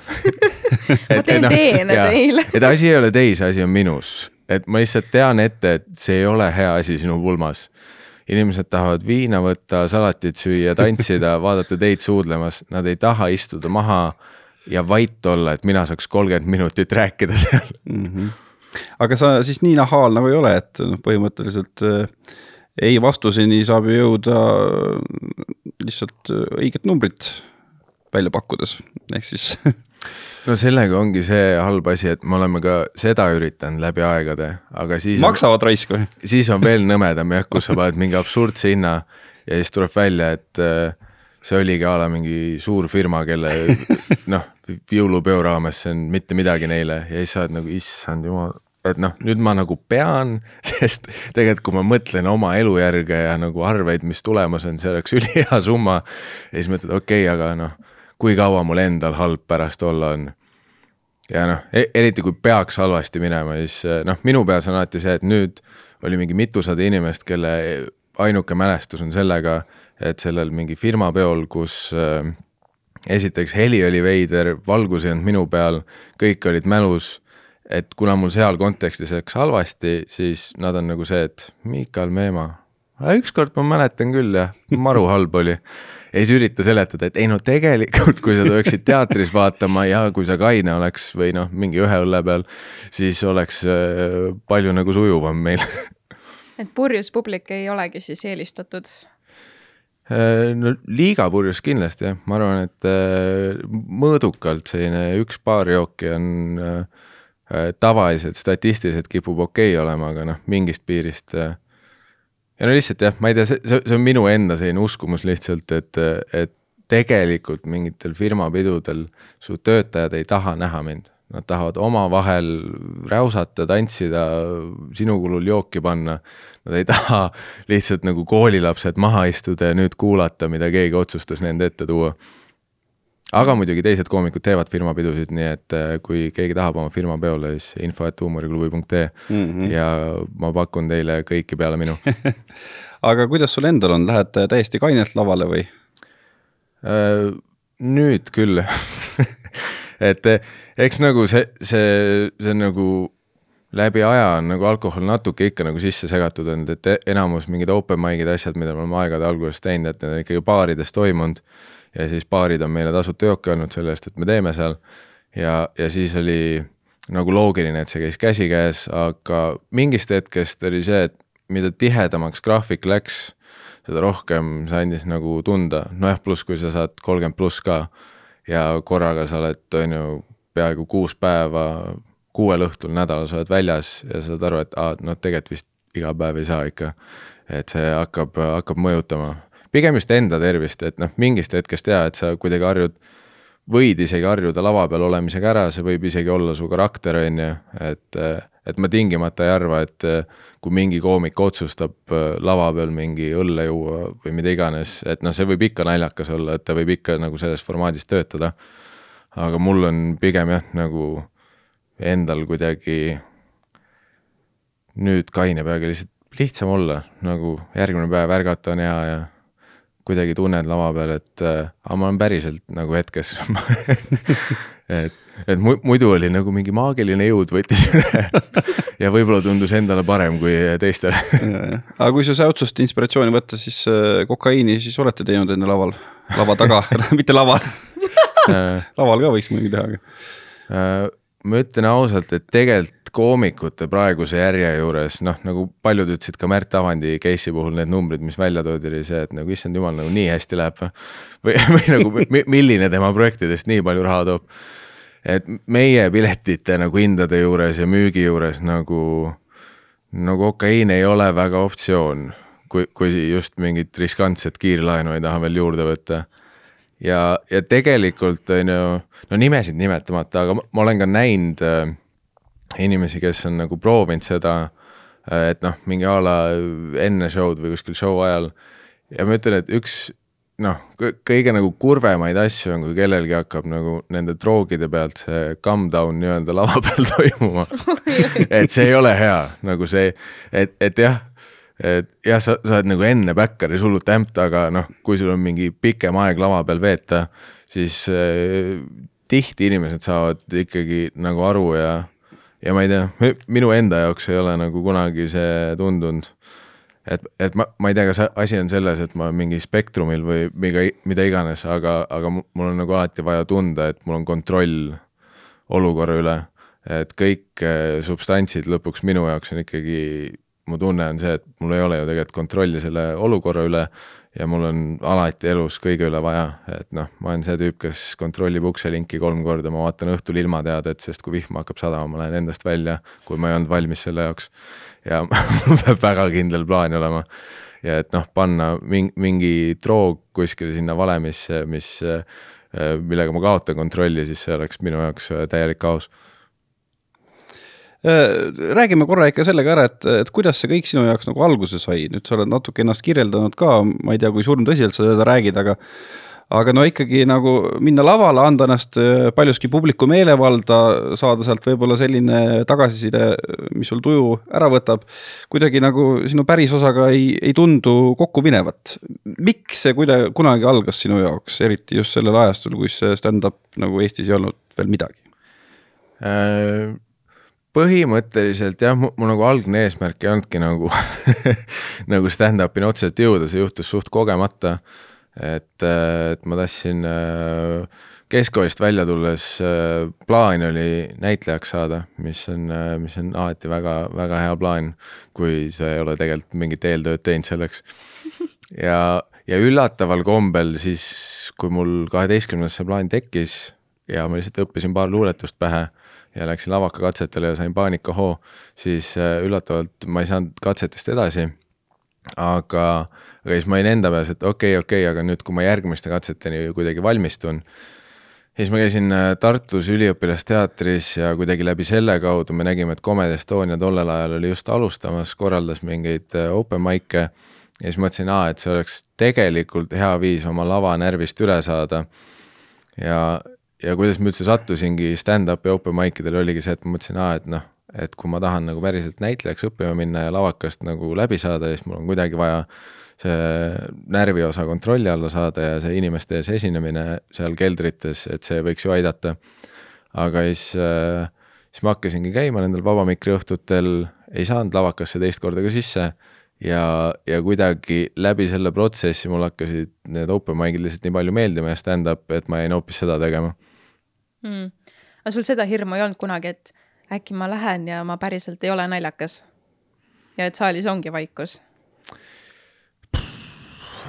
[LAUGHS] ma [LAUGHS] teen no, teene teile. et asi ei ole teis, asi on minus et ma lihtsalt tean ette, et see ei ole hea asi sinu pulmas. inimesed tahavad viina võtta, salatit süüa, tantsida, [LAUGHS] vaadata teid suudlemas, nad ei taha istuda maha ja vait olla, et mina saaks kolmkümmend minutit rääkida seal mm. -hmm. aga sa siis nii nahhaal nagu ei ole, et noh, põhimõtteliselt äh, ei vastuseni saab ju jõuda lihtsalt äh, õiget numbrit välja pakkudes, ehk siis [LAUGHS] no sellega ongi see halb asi, et me oleme ka seda üritanud läbi aegade, aga siis. maksavad on, raisk või? siis on veel nõmedam jah, kus sa paned mingi absurdse hinna ja siis tuleb välja, et äh, see oligi a la mingi suur firma, kelle noh, jõulupeo raames see on mitte midagi neile ja siis sa oled nagu issand jumal, et noh, nüüd ma nagu pean, [LAUGHS] sest tegelikult kui ma mõtlen oma elujärge ja nagu arveid, mis tulemas on, see oleks ülihea summa. ja siis mõtled, okei okay,, aga noh, kui kaua mul endal halb pärast olla on. ja noh, eriti kui peaks halvasti minema, siis noh, minu peas on alati see, et nüüd oli mingi mitusada inimest, kelle ainuke mälestus on sellega, et sellel mingi firmapeol, kus äh, esiteks heli oli veider, valgus ei olnud minu peal, kõik olid mälus et kuna mul seal kontekstis läks halvasti, siis nad on nagu see, et Miikal Meemaa, ükskord ma mäletan küll jah, maru halb oli. ja siis ürita seletada, et ei no tegelikult, kui sa tuleksid teatris vaatama ja kui sa kaine oleks või noh, mingi ühe õlle peal, siis oleks äh, palju nagu sujuvam meil et purjus publik ei olegi siis eelistatud? Äh, no liiga purjus kindlasti jah, ma arvan, et äh, mõõdukalt selline üks-paar jooki on tavaliselt statistiliselt kipub okei okay olema, aga noh, mingist piirist. Äh, ja no lihtsalt jah, ma ei tea, see, see, on minu enda selline uskumus lihtsalt, et, et tegelikult mingitel firmapidudel su töötajad ei taha näha mind. Nad tahavad omavahel räusata, tantsida, sinu kulul jooki panna. Nad ei taha lihtsalt nagu koolilapsed maha istuda ja nüüd kuulata, mida keegi otsustas nende ette tuua aga muidugi teised koomikud teevad firmapidusid, nii et äh, kui keegi tahab oma firma peole, siis info et huumoriklubi.ee mm -hmm. ja ma pakun teile kõiki peale minu. [LAUGHS] Aga kuidas sul endal on, lähed täiesti kainelt lavale või? Äh, nüüd küll. [LAUGHS] Et äh, eks nagu see, see, see on nagu läbi aja on nagu alkohol natuke ikka nagu sisse segatud olnud, et e-, enamus mingid open mic'id, asjad, mida me oleme aegade alguses teinud, et need on ikkagi baarides toimunud ja siis baarid on meile tasuta jooki andnud selle eest, et me teeme seal. ja, ja siis oli nagu loogiline, et see käis käsikäes, aga mingist hetkest oli see, et mida tihedamaks graafik läks, seda rohkem see andis nagu tunda, nojah, pluss kui sa saad kolmkümmend pluss ka ja korraga sa oled, on ju, peaaegu kuus päeva, kuuel õhtul nädalas oled väljas ja saad aru, et aa, noh, tegelikult vist iga päev ei saa ikka. et see hakkab, hakkab mõjutama pigem just enda tervist, et noh, mingist hetkest jaa, et sa kuidagi harjud, võid isegi harjuda lava peal olemisega ära, see võib isegi olla su karakter, on ju, et, et ma tingimata ei arva, et kui mingi koomik otsustab lava peal mingi õlle juua või mida iganes, et noh, see võib ikka naljakas olla, et ta võib ikka nagu selles formaadis töötada. aga mul on pigem jah, nagu endal kuidagi nüüd kaine peaga lihtsalt lihtsam olla, nagu järgmine päev ärgata on hea ja kuidagi tunned lava peal, et äh, aga ma olen päriselt nagu hetkes [LAUGHS] et, et muidu oli nagu mingi maagiline jõud võttis üle. Ja võib-olla tundus endale parem kui teistele. [LAUGHS] Aga kui sa säutsust inspiratsiooni võtta, siis äh, kokaiini siis olete teinud enne laval, lava taga. [LAUGHS] Mitte laval. Laval ka võiks muidugi teha, aga äh, ma ütlen ausalt, et tegelikult koomikute praeguse järje juures, noh, nagu paljud ütlesid ka Märt Avandi case'i puhul need numbrid, mis välja toodi, oli see, et nagu issand jumal, nagu nii hästi läheb või, [LAUGHS] või nagu milline tema projektidest nii palju raha toob. et meie piletite nagu hindade juures ja müügi juures nagu, nagu okeiin ei ole väga optsioon, kui, kui just mingit riskantset kiirlaenu ei taha veel juurde võtta ja, ja tegelikult on ju, no nimesid nimetamata, aga ma olen ka näinud äh, inimesi, kes on nagu proovinud seda, et noh, mingi a la enne show'd või kuskil show ajal. ja ma ütlen, et üks noh, kõige nagu kurvemaid asju on, kui kellelgi hakkab nagu nende droogide pealt see come down nii-öelda lava peal [LAUGHS] toimuma et see ei ole hea, nagu see, et, et jah, et jah, sa, sa oled nagu enne backer'is hullult ämpt, aga noh, kui sul on mingi pikem aeg lava peal veeta, siis äh, tihti inimesed saavad ikkagi nagu aru ja ja ma ei tea, minu enda jaoks ei ole nagu kunagi see tundunud. et, et ma, ma ei tea, kas asi on selles, et ma mingi spektrumil või mida, mida iganes, aga, aga mul on nagu alati vaja tunda, et mul on kontroll olukorra üle. et kõik eh, substantsid lõpuks minu jaoks on ikkagi, mu tunne on see, et mul ei ole ju tegelikult kontrolli selle olukorra üle ja mul on alati elus kõige üle vaja, et noh, ma olen see tüüp, kes kontrollib ukselinki kolm korda, ma vaatan õhtul ilmateadet, sest kui vihm hakkab sadama, ma lähen endast välja, kui ma ei olnud valmis selle jaoks. ja [LAUGHS] mul peab väga kindel plaan olema. ja et noh, panna mingi, mingi droog kuskile sinna valemisse, mis, millega ma kaotan kontrolli, siis see oleks minu jaoks täielik kaos räägime korra ikka sellega ära, et, et kuidas see kõik sinu jaoks nagu alguse sai, nüüd sa oled natuke ennast kirjeldanud ka, ma ei tea, kui surmtõsiselt sa seda räägid, aga aga no ikkagi nagu minna lavale, anda ennast äh, paljuski publiku meelevalda, saada sealt võib-olla selline tagasiside, mis sul tuju ära võtab. kuidagi nagu sinu pärisosaga ei, ei tundu kokku minevat. miks see kuidagi kunagi algas sinu jaoks, eriti just sellel ajastul, kus stand-up nagu Eestis ei olnud veel midagi? Äh, põhimõtteliselt jah, mul nagu algne eesmärk ei olnudki nagu [LAUGHS] nagu stand-up'ini otseselt jõuda, see juhtus suht kogemata et, et ma tahtsin äh, keskkoolist välja tulles, äh, plaan oli näitlejaks saada, mis on, äh, mis on alati väga, väga hea plaan, kui sa ei ole tegelikult mingit eeltööd teinud selleks. ja, ja üllataval kombel siis, kui mul kaheteistkümnes see plaan tekkis ja ma lihtsalt õppisin paar luuletust pähe ja läksin lavakakatsetele ja sain paanikahoo, siis üllatavalt ma ei saanud katsetest edasi. aga aga siis ma olin enda peas, et okei okay,, okei okay,, aga nüüd, kui ma järgmiste katseteni kuidagi valmistun, siis ma käisin äh, Tartus üliõpilasteatris ja kuidagi läbi selle kaudu me nägime, et Comedy Estonia tollel ajal oli just alustamas, korraldas mingeid äh, open mic'e ja siis mõtlesin, et see oleks tegelikult hea viis oma lavanärvist üle saada. ja, ja kuidas ma üldse sattusingi stand-up'i open mic idele, oligi see, et ma mõtlesin, aa, et noh, et kui ma tahan nagu päriselt näitlejaks õppima minna ja lavakast nagu läbi saada, siis mul on kuidagi vaja see närviosa kontrolli alla saada ja see inimeste ees esinemine seal keldrites, et see võiks ju aidata. aga siis, äh, siis ma hakkasingi käima nendel vabamikri õhtutel, ei saanud lavakasse teist korda ka sisse ja, ja kuidagi läbi selle protsessi mul hakkasid need open mic'id lihtsalt nii palju meeldima ja stand-up, et ma jäin hoopis seda tegema mm.. aga sul seda hirmu ei olnud kunagi, et äkki ma lähen ja ma päriselt ei ole naljakas? ja et saalis ongi vaikus?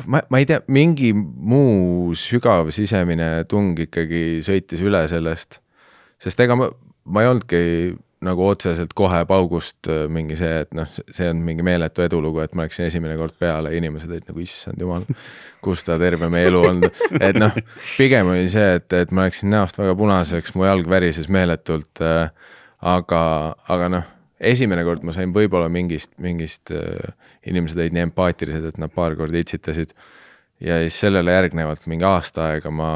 ma, ma ei tea, mingi muu sügav sisemine tung ikkagi sõitis üle sellest. sest ega ma, ma ei olnudki nagu otseselt kohe paugust äh, mingi see, et noh, see on mingi meeletu edulugu, et ma läksin esimene kord peale, inimesed olid nagu issand jumal, kus ta terve meie elu olnud, et noh, pigem oli see, et, et ma läksin näost väga punaseks, mu jalg värises meeletult äh,. aga, aga noh esimene kord ma sain võib-olla mingist, mingist äh, inimesed olid nii empaatilised, et nad paar korda itsitasid. Ja siis sellele järgnevalt mingi aasta aega ma,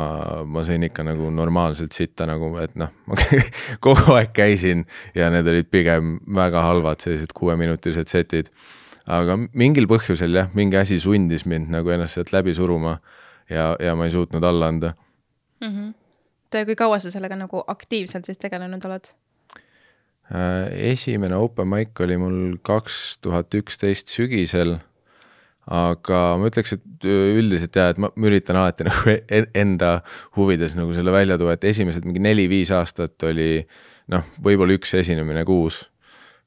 ma sõin ikka nagu normaalselt sitta nagu, et noh, ma [LAUGHS] kogu aeg käisin ja need olid pigem väga halvad sellised kuueminutilised setid. aga mingil põhjusel jah, mingi asi sundis mind nagu ennast sealt läbi suruma ja, ja ma ei suutnud alla anda mm. -hmm. kui kaua sa sellega nagu aktiivselt siis tegelenud oled? Äh, esimene open mic oli mul kaks tuhat üksteist sügisel. Aga ma ütleks, et üldiselt jaa, et ma, üritan alati [LAUGHS] nagu e-, enda huvides nagu selle välja tuua, et esimesed mingi neli-viis aastat oli noh, võib-olla üks esinemine kuus.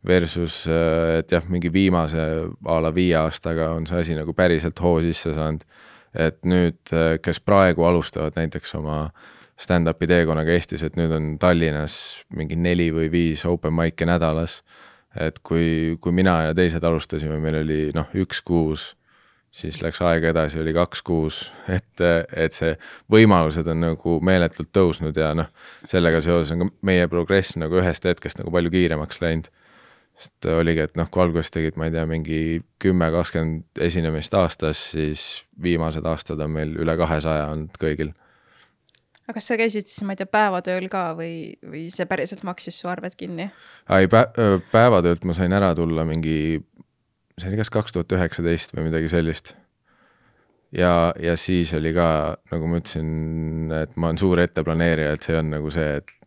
Versus, äh, et jah, mingi viimase a la viie aastaga on see asi nagu päriselt hoo sisse saanud. et nüüd, äh, kes praegu alustavad näiteks oma äh, stand-up'i teekonnaga Eestis, et nüüd on Tallinnas mingi neli või viis open mic'e nädalas. et kui, kui mina ja teised alustasime, meil oli noh, üks kuus, siis läks aega edasi, oli kaks kuus, et, et see võimalused on nagu meeletult tõusnud ja noh, sellega seoses on ka meie progress nagu ühest hetkest nagu palju kiiremaks läinud sest oligi, et noh, kui alguses tegid, ma ei tea, mingi kümme, kakskümmend esinemist aastas, siis viimased aastad on meil üle kahesaja olnud kõigil aga kas sa käisid siis, ma ei tea, päevatööl ka või, või see päriselt maksis su arved kinni? ei pä, päevatöölt ma sain ära tulla mingi, see oli kas kaks tuhat üheksateist või midagi sellist. ja, ja siis oli ka, nagu ma ütlesin, et ma olen suur etteplaneerija, et see on nagu see, et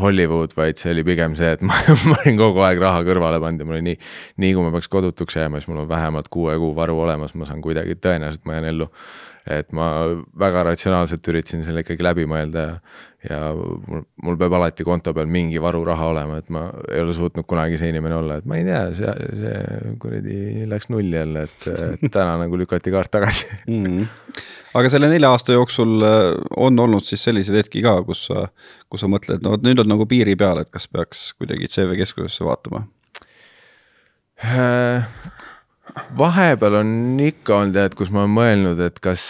Hollywood, vaid see oli pigem see, et [LAUGHS] ma, ma olin kogu aeg raha kõrvale pannud ja mul oli nii, nii kui ma peaks kodutuks jääma, siis mul on vähemalt kuue kuu varu olemas, ma saan kuidagi, tõenäoliselt ma jään ellu et ma väga ratsionaalselt üritasin selle ikkagi läbi mõelda ja, ja mul, mul peab alati konto peal mingi varuraha olema, et ma ei ole suutnud kunagi see inimene olla, et ma ei tea, see, see kuradi läks nulli jälle, et, täna nagu lükati kaart tagasi mm. -hmm. aga selle nelja aasta jooksul äh, on olnud siis selliseid hetki ka, kus sa, kus sa mõtled, no vot nüüd on nagu piiri peal, et kas peaks kuidagi CV keskusesse vaatama? Äh, vahepeal on ikka olnud jah, et kus ma olen mõelnud, et kas,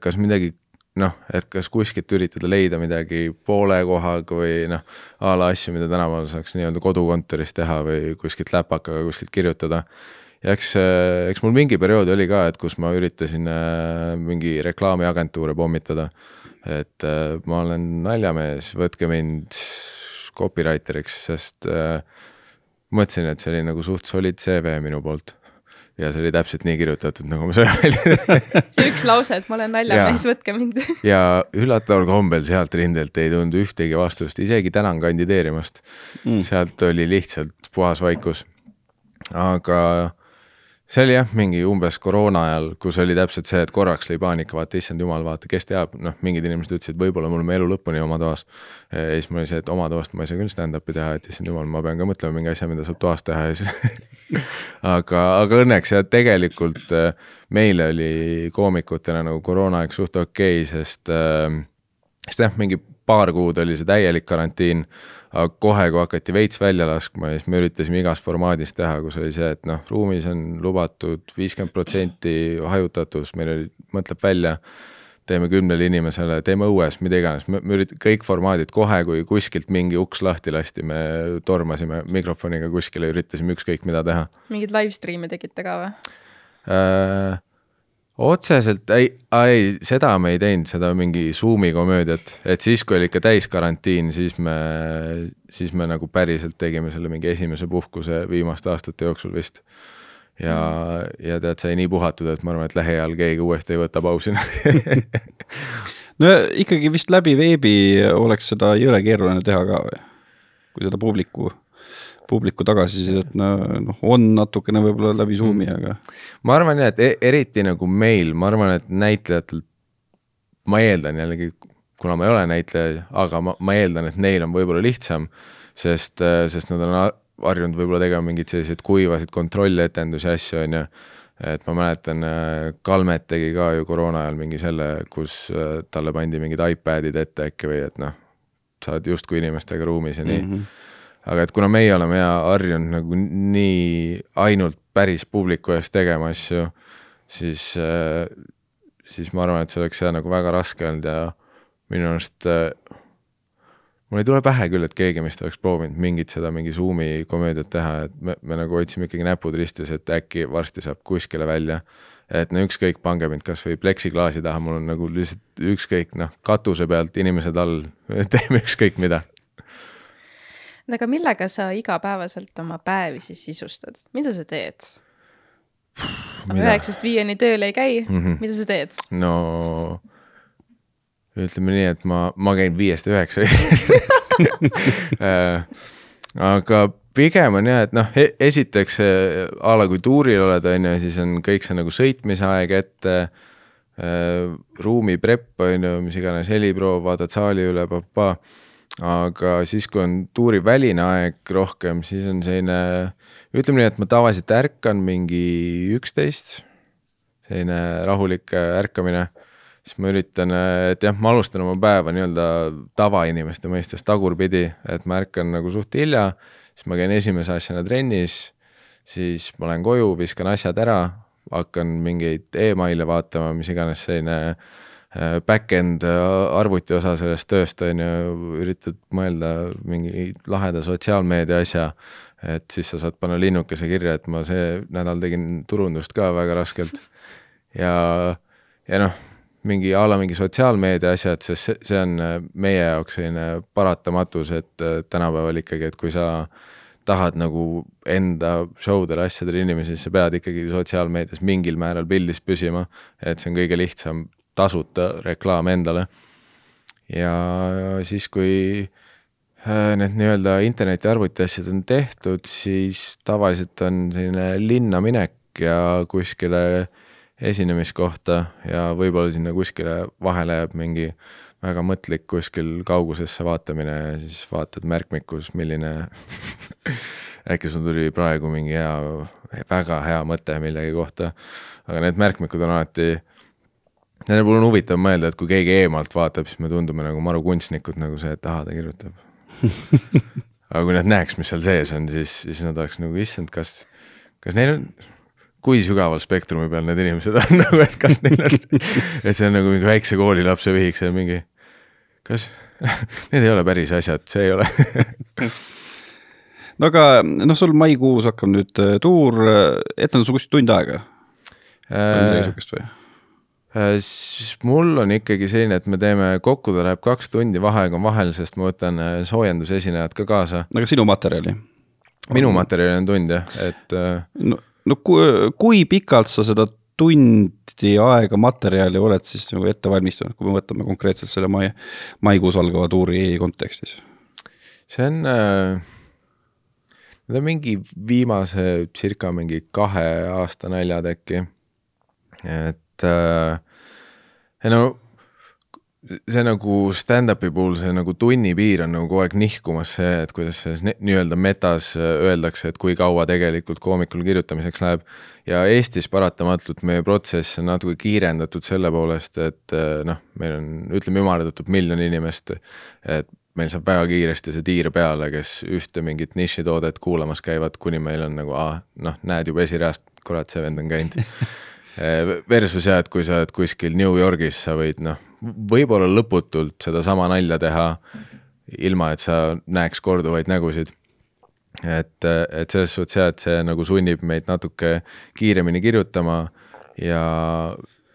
kas midagi noh, et kas kuskilt üritada leida midagi poole kohaga või noh, a la asju, mida tänapäeval saaks nii-öelda kodukontoris teha või kuskilt läpakaga kuskilt kirjutada. ja eks, eks mul mingi periood oli ka, et kus ma üritasin äh, mingi reklaamiagentuure pommitada. et äh, ma olen naljamees, võtke mind copywriter'iks, sest äh, mõtlesin, et see oli nagu suht solid CV minu poolt ja see oli täpselt nii kirjutatud, nagu ma sain välja. [LAUGHS] See üks lause, et ma olen naljamees, võtke mind. [LAUGHS] Ja üllataval kombel sealt rindelt ei tulnud ühtegi vastust, isegi tänan kandideerimast. Mm.. sealt oli lihtsalt puhas vaikus. aga see oli jah, mingi umbes koroona ajal, kus oli täpselt see, et korraks lõi paanika, vaata issand jumal, vaata, kes teab, noh, mingid inimesed ütlesid, võib-olla me oleme elu lõpuni oma toas. ja siis mul oli see, et oma toast ma ei saa küll stand-up'i teha, et issand jumal, ma pean ka mõtlema mingi asja, mida saab toas teha ja siis [LAUGHS] aga, aga õnneks ja tegelikult äh, meile oli koomikutena nagu koroonaaeg suht okei okay,, sest äh,, sest jah, mingi paar kuud oli see täielik karantiin aga kohe, kui hakati veits välja laskma, siis me üritasime igas formaadis teha, kus oli see, et noh, ruumis on lubatud viiskümmend protsenti hajutatus, meil oli, mõtleb välja, teeme kümnele inimesele, teeme õues, mida iganes, me, me ürit-, kõik formaadid kohe, kui kuskilt mingi uks lahti lasti, me tormasime mikrofoniga kuskile, üritasime ükskõik mida teha. mingeid live stream'e tegite ka või äh,? Otseselt ei, ei, seda me ei teinud, seda mingi Zoomi komöödiat, et siis, kui oli ikka täiskarantiin, siis me, siis me nagu päriselt tegime selle mingi esimese puhkuse viimaste aastate jooksul vist. ja mm., ja tead, sai nii puhatud, et ma arvan, et lähiajal keegi uuesti ei võta pausi [LAUGHS] no ikkagi vist läbi veebi oleks seda jõle keeruline teha ka või? kui seda publiku publiku tagasisidet noh, on natukene võib-olla läbi Zoomi, mm. aga. ma arvan jah, et e-, eriti nagu meil, ma arvan, et näitlejatel, ma eeldan jällegi, kuna ma ei ole näitleja, aga ma, ma eeldan, et neil on võib-olla lihtsam, sest, sest nad on harjunud võib-olla tegema mingeid selliseid kuivasid kontrolletendusi, asju, on ju et ma mäletan, Kalmet tegi ka ju koroona ajal mingi selle, kus talle pandi mingid iPadid ette äkki või et noh, sa oled justkui inimestega ruumis ja nii mm. -hmm aga et kuna meie oleme ja harjunud nagu nii ainult päris publiku ees tegema asju, siis, äh, siis ma arvan, et see oleks jah nagu väga raske olnud ja minu arust äh, mul ei tule pähe küll, et keegi meist oleks proovinud mingit seda mingi Zoomi komöödiat teha, et me, me nagu hoidsime ikkagi näpud ristis, et äkki varsti saab kuskile välja. et no ükskõik, pange mind kasvõi pleksiklaasi taha, mul on nagu lihtsalt ükskõik, noh, katuse pealt inimesed all, [LAUGHS] teeme ükskõik mida aga millega sa igapäevaselt oma päevi siis sisustad, mida sa teed? üheksast viieni tööl ei käi mm, -hmm. mida sa teed? no ütleme nii, et ma, ma käin viiest üheksa [LAUGHS] äh, aga pigem on jah, et noh, e-, esiteks a la kui tuuril oled, on ju, siis on kõik see nagu sõitmise aeg ette äh,, ruumi prep, on ju, mis iganes, heliproov, vaatad saali üle, papaa aga siis, kui on tuuriväline aeg rohkem, siis on selline, ütleme nii, et ma tavaliselt ärkan mingi üksteist, selline rahulik ärkamine, siis ma üritan, et jah, ma alustan oma päeva nii-öelda tavainimeste mõistes tagurpidi, et ma ärkan nagu suht hilja, siis ma käin esimese asjana trennis, siis ma lähen koju, viskan asjad ära, hakkan mingeid email'e vaatama, mis iganes selline back-end äh, arvuti osa sellest tööst, on ju, üritad mõelda mingi laheda sotsiaalmeedia asja, et siis sa saad panna linnukese kirja, et ma see nädal tegin turundust ka väga raskelt. ja, ja noh, mingi a la mingi sotsiaalmeedia asjad, sest see, see on äh, meie jaoks selline paratamatus, et tänapäeval ikkagi, et kui sa tahad nagu enda show del asjadel inimesi, siis sa pead ikkagi sotsiaalmeedias mingil määral pildis püsima, et see on kõige lihtsam tasuta reklaam endale. ja siis, kui äh, need nii-öelda interneti arvutiasjad on tehtud, siis tavaliselt on selline linna minek ja kuskile esinemiskohta ja võib-olla sinna kuskile vahele jääb mingi väga mõtlik kuskil kaugusesse vaatamine ja siis vaatad märkmikus, milline [LAUGHS] äkki sul tuli praegu mingi hea, väga hea mõte millegi kohta. aga need märkmikud on alati Nende puhul on huvitav mõelda, et kui keegi eemalt vaatab, siis me tundume nagu maru kunstnikud, nagu see, et ahah, ta kirjutab [LAUGHS] aga kui nad näeks, mis seal sees on, siis, siis nad oleks nagu, issand, kas, kas neil on, kui sügaval spektrumi peal need inimesed on [LAUGHS] nagu, et kas neil on, et see on nagu mingi väikse koolilapse vihik, see on mingi, kas [LAUGHS] need ei ole päris asjad, see ei ole no aga noh, sul maikuus hakkab nüüd äh, tuur, etendus on kuskil tund aega või midagi sihukest või? Äh, mul on ikkagi selline, et me teeme, kokku ta läheb kaks tundi, vaheaeg on vahel, sest ma võtan äh, soojendusesinejad ka kaasa. aga sinu materjali? minu materjali on tund jah, et. Äh, no, no kui, kui pikalt sa seda tundi aega materjali oled siis nagu ette valmistanud, kui me võtame konkreetselt selle mai, maikuus algava tuuri kontekstis? see on äh,, need on mingi viimase circa mingi kahe aasta naljad äkki. et et äh, no see nagu stand-up'i puhul see nagu tunnipiir on nagu kogu aeg nihkumas see, et kuidas selles nii-öelda metas öeldakse, et kui kaua tegelikult koomikul kirjutamiseks läheb. ja Eestis paratamatult meie protsess on natuke kiirendatud selle poolest, et äh, noh, meil on, ütleme ümardatud miljon inimest. et meil saab väga kiiresti see tiir peale, kes ühte mingit nišitoodet kuulamas käivad, kuni meil on nagu, aa, noh, näed juba esireast, kurat, see vend on käinud [LAUGHS] versus jah, et kui sa oled kuskil New Yorgis, sa võid noh, võib-olla lõputult sedasama nalja teha, ilma et sa näeks korduvaid nägusid. et, et selles suhtes jah, et see nagu sunnib meid natuke kiiremini kirjutama ja